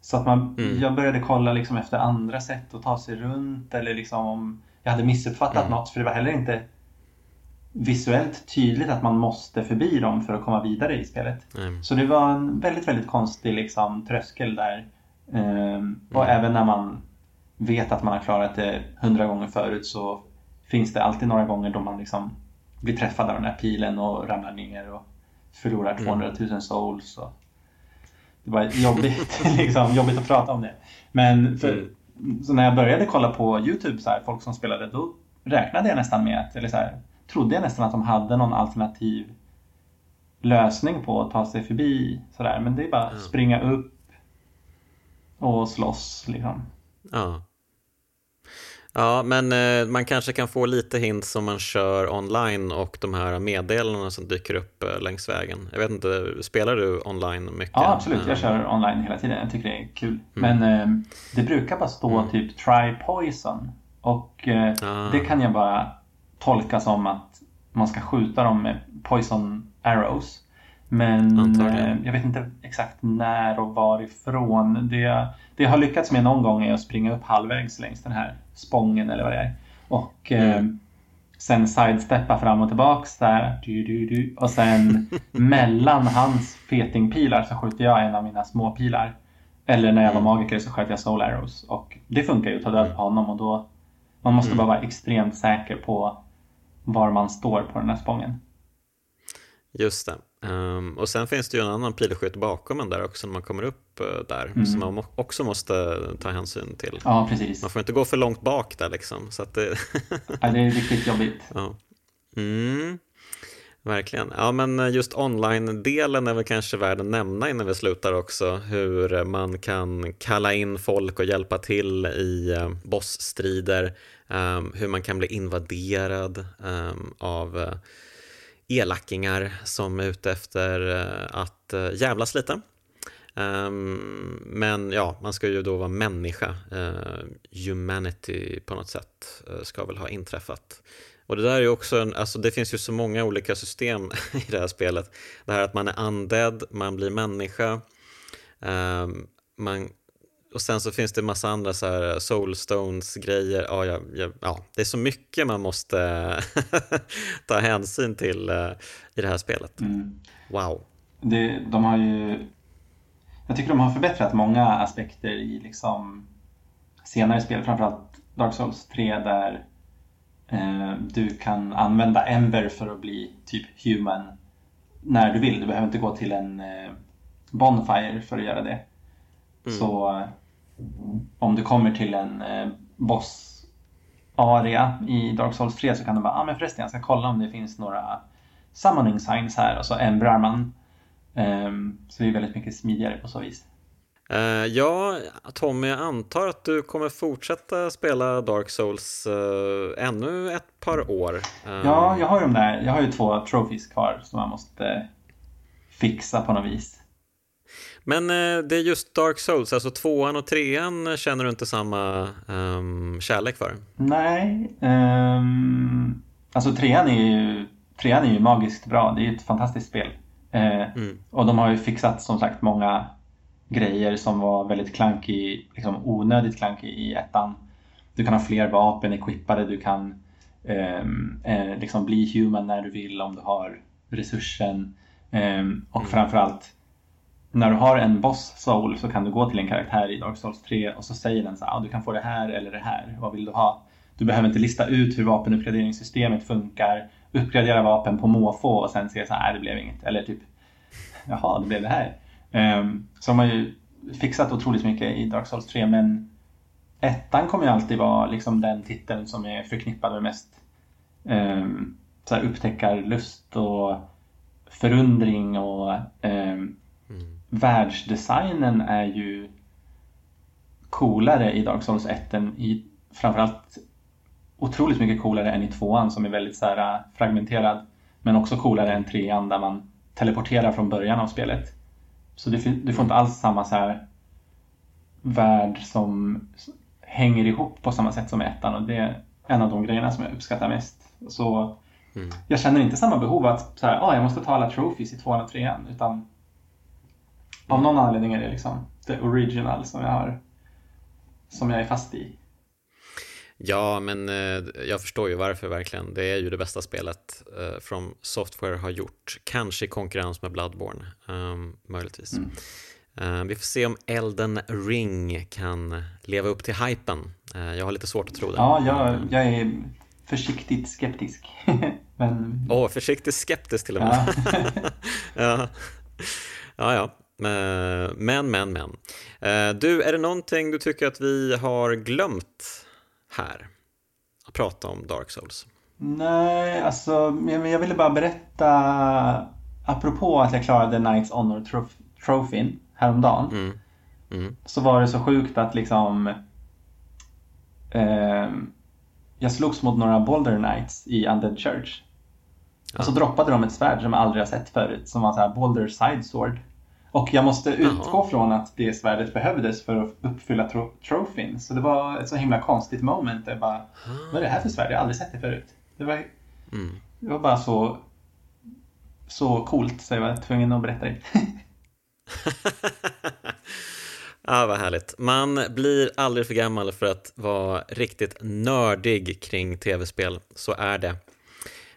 Så att man, Mm. jag började kolla liksom efter andra sätt att ta sig runt eller liksom om jag hade missuppfattat Mm. något för det var heller inte visuellt tydligt att man måste förbi dem för att komma vidare i spelet. Mm. Så det var en väldigt, väldigt konstig liksom, tröskel där. Ehm, och Mm. även när man vet att man har klarat det hundra gånger förut så finns det alltid några gånger då man liksom blir träffad av den här pilen och ramlar ner och förlorar Mm. 200 000 souls. Och det var jobbigt, liksom, jobbigt att prata om det. Men för, Mm. så när jag började kolla på Youtube, så här, folk som spelade, då räknade jag nästan med att, eller så här, trodde jag nästan att de hade någon alternativ lösning på att ta sig förbi. Sådär. Men det är bara Ja. springa upp och slåss. Liksom. Ja. Ja, men eh, man kanske kan få lite hints om man kör online och de här meddelandena som dyker upp eh, längs vägen. Jag vet inte, spelar du online mycket? Ja, absolut. Jag kör online hela tiden. Jag tycker det är kul. Men eh, det brukar bara stå Mm. typ try poison. Och Ah. det kan jag bara tolka som att man ska skjuta dem med poison arrows. Men Antagligen. jag vet inte exakt när och varifrån. Det, det jag har lyckats med någon gång är att springa upp halvvägs längs den här spången eller vad det är. Och eh, Mm. sen sidesteppa fram och tillbaks där. Du, du, du. Och sen mellan hans fetingpilar så skjuter jag en av mina små pilar. Eller när jag var Mm. magiker så sköt jag soul arrows. Och det funkar ju att ta död på honom och då man måste Mm. bara vara extremt säker på var man står på den här spången. Just det. Ehm, och sen finns det ju en annan pilskytt bakom en där också när man kommer upp eh, där. Mm. Som man också måste ta hänsyn till. Ja, precis. Man får inte gå för långt bak där liksom. Så det... Ja, det är riktigt jobbigt. ja. mm. Verkligen. Ja, men just online-delen är väl kanske värd att nämna innan vi slutar också. Hur man kan kalla in folk och hjälpa till i eh, bossstrider. ehm, hur man kan bli invaderad ehm, av eh, elackingar som är ute efter eh, att eh, jävlas lite. Ehm, men ja, man ska ju då vara människa. Eh, humanity på något sätt eh, ska väl ha inträffat. Och det där är ju också, en, alltså det finns ju så många olika system i det här spelet. Det här att man är undead, man blir människa. ehm, man, och sen så finns det massa andra så här soulstones grejer. Ja, ja, ja, ja, det är så mycket man måste ta hänsyn till eh, i det här spelet. Mm. Wow. Det, de har ju... Jag tycker de har förbättrat många aspekter i liksom senare spel, framförallt Dark Souls 3 där eh, du kan använda Ember för att bli typ human när du vill. Du behöver inte gå till en eh, Bonfire för att göra det. Mm. Så om du kommer till en eh, boss area i Dark Souls 3 så kan du bara, ah, men förresten jag ska kolla om det finns några summoning signs här och så embrar man. Ehm, så det är väldigt mycket smidigare på så vis. Eh, ja, Tommy, jag antar att du kommer fortsätta spela Dark Souls eh, ännu ett par år. Eh, Ja, jag har de där, jag har ju två trophies kvar som man måste fixa på något vis. Men eh, det är just Dark Souls, alltså tvåan och trean känner du inte samma ehm, kärlek för? Nej, ehm, alltså trean är ju, trean är ju magiskt bra. Det är ju ett fantastiskt spel. Eh, Mm. Och de har ju fixat som sagt många grejer som var väldigt clunky, liksom onödigt clunky i ettan. Du kan ha fler vapen equippade, du kan eh, liksom bli human när du vill om du har resursen. Ehm, och Mm. framförallt när du har en boss soul så kan du gå till en karaktär i Dark Souls 3 och så säger den så här, ah, du kan få det här eller det här. Vad vill du ha? Du behöver inte lista ut hur vapenuppgraderingssystemet funkar, uppgradera vapen på måfå och sen se så här, det blev inget. Eller typ, jaha, det blev det här. Um, så de har ju fixat otroligt mycket i Dark Souls 3 men ettan kommer ju alltid vara liksom den titeln som är förknippad med mest um, så här upptäckarlust och förundring och um, Mm. världsdesignen är ju coolare i Dark Souls 1 än i framförallt otroligt mycket coolare än i tvåan som är väldigt så här, äh, fragmenterad. Men också coolare än trean där man teleporterar från början av spelet. Så du, du får inte alls samma så här värld som hänger ihop på samma sätt som ettan och det är en av de grejerna som jag uppskattar mest. Så Mm. jag känner inte samma behov att så här, ah, jag måste ta alla trophies i tvåan och trean utan av någon anledning är det liksom the original som jag har som jag är fast i. Ja, men eh, jag förstår ju varför verkligen. Det är ju det bästa spelet eh, From Software har gjort. Kanske i konkurrens med Bloodborne, um, möjligtvis. Mm. Uh, vi får se om Elden Ring kan leva upp till hypen. Jag har lite svårt att tro det. Ja, jag, jag är försiktigt skeptisk. men... oh, försiktigt skeptisk till och med. Ja. ja. ja. Men, men, men. Du, är det någonting du tycker att vi har glömt här? Att prata om Dark Souls? Nej, alltså jag ville bara berätta apropå att jag klarade Knights Honor Trophyn häromdagen. Mm. Mm. Så var det så sjukt att liksom eh, jag slogs mot några Boulder Knights i Undead Church. Ja. Och så droppade de ett svärd som jag aldrig har sett förut som var så här Boulder Side Sword. Och jag måste utgå Aha. från att det svärdet behövdes för att uppfylla tro trofin. Så det var ett så himla konstigt moment. Jag bara, vad är det här för svärd? Jag har aldrig sett det förut. Det var, mm. det var bara så, så coolt så jag var tvungen att berätta det. Ja, vad härligt. Man blir aldrig för gammal för att vara riktigt nördig kring tv-spel. Så är det.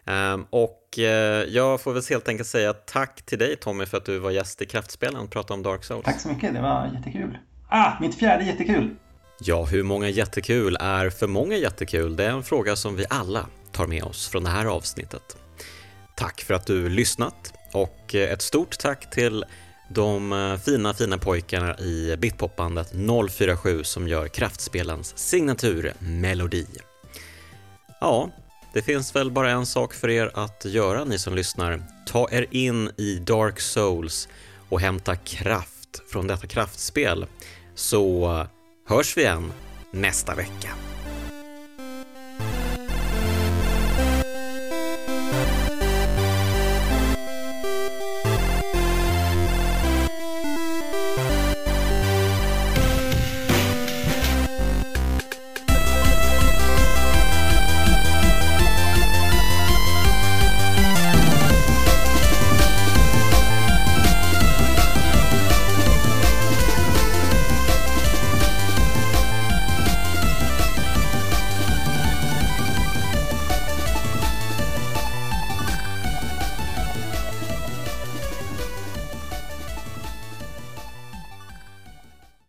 Um, och uh, jag får väl helt enkelt säga tack till dig Tommy för att du var gäst i Kraftspelen och pratade om Dark Souls. Tack så mycket, det var jättekul. Ah, mitt fjärde jättekul! Ja, hur många jättekul är för många jättekul? Det är en fråga som vi alla tar med oss från det här avsnittet. Tack för att du lyssnat och eh, ett stort tack till de eh, fina, fina pojkarna i Bitpopbandet 047 som gör kraftspelens signaturmelodi. Ja, det finns väl bara en sak för er att göra ni som lyssnar. Ta er in i Dark Souls och hämta kraft från detta kraftspel så hörs vi igen nästa vecka.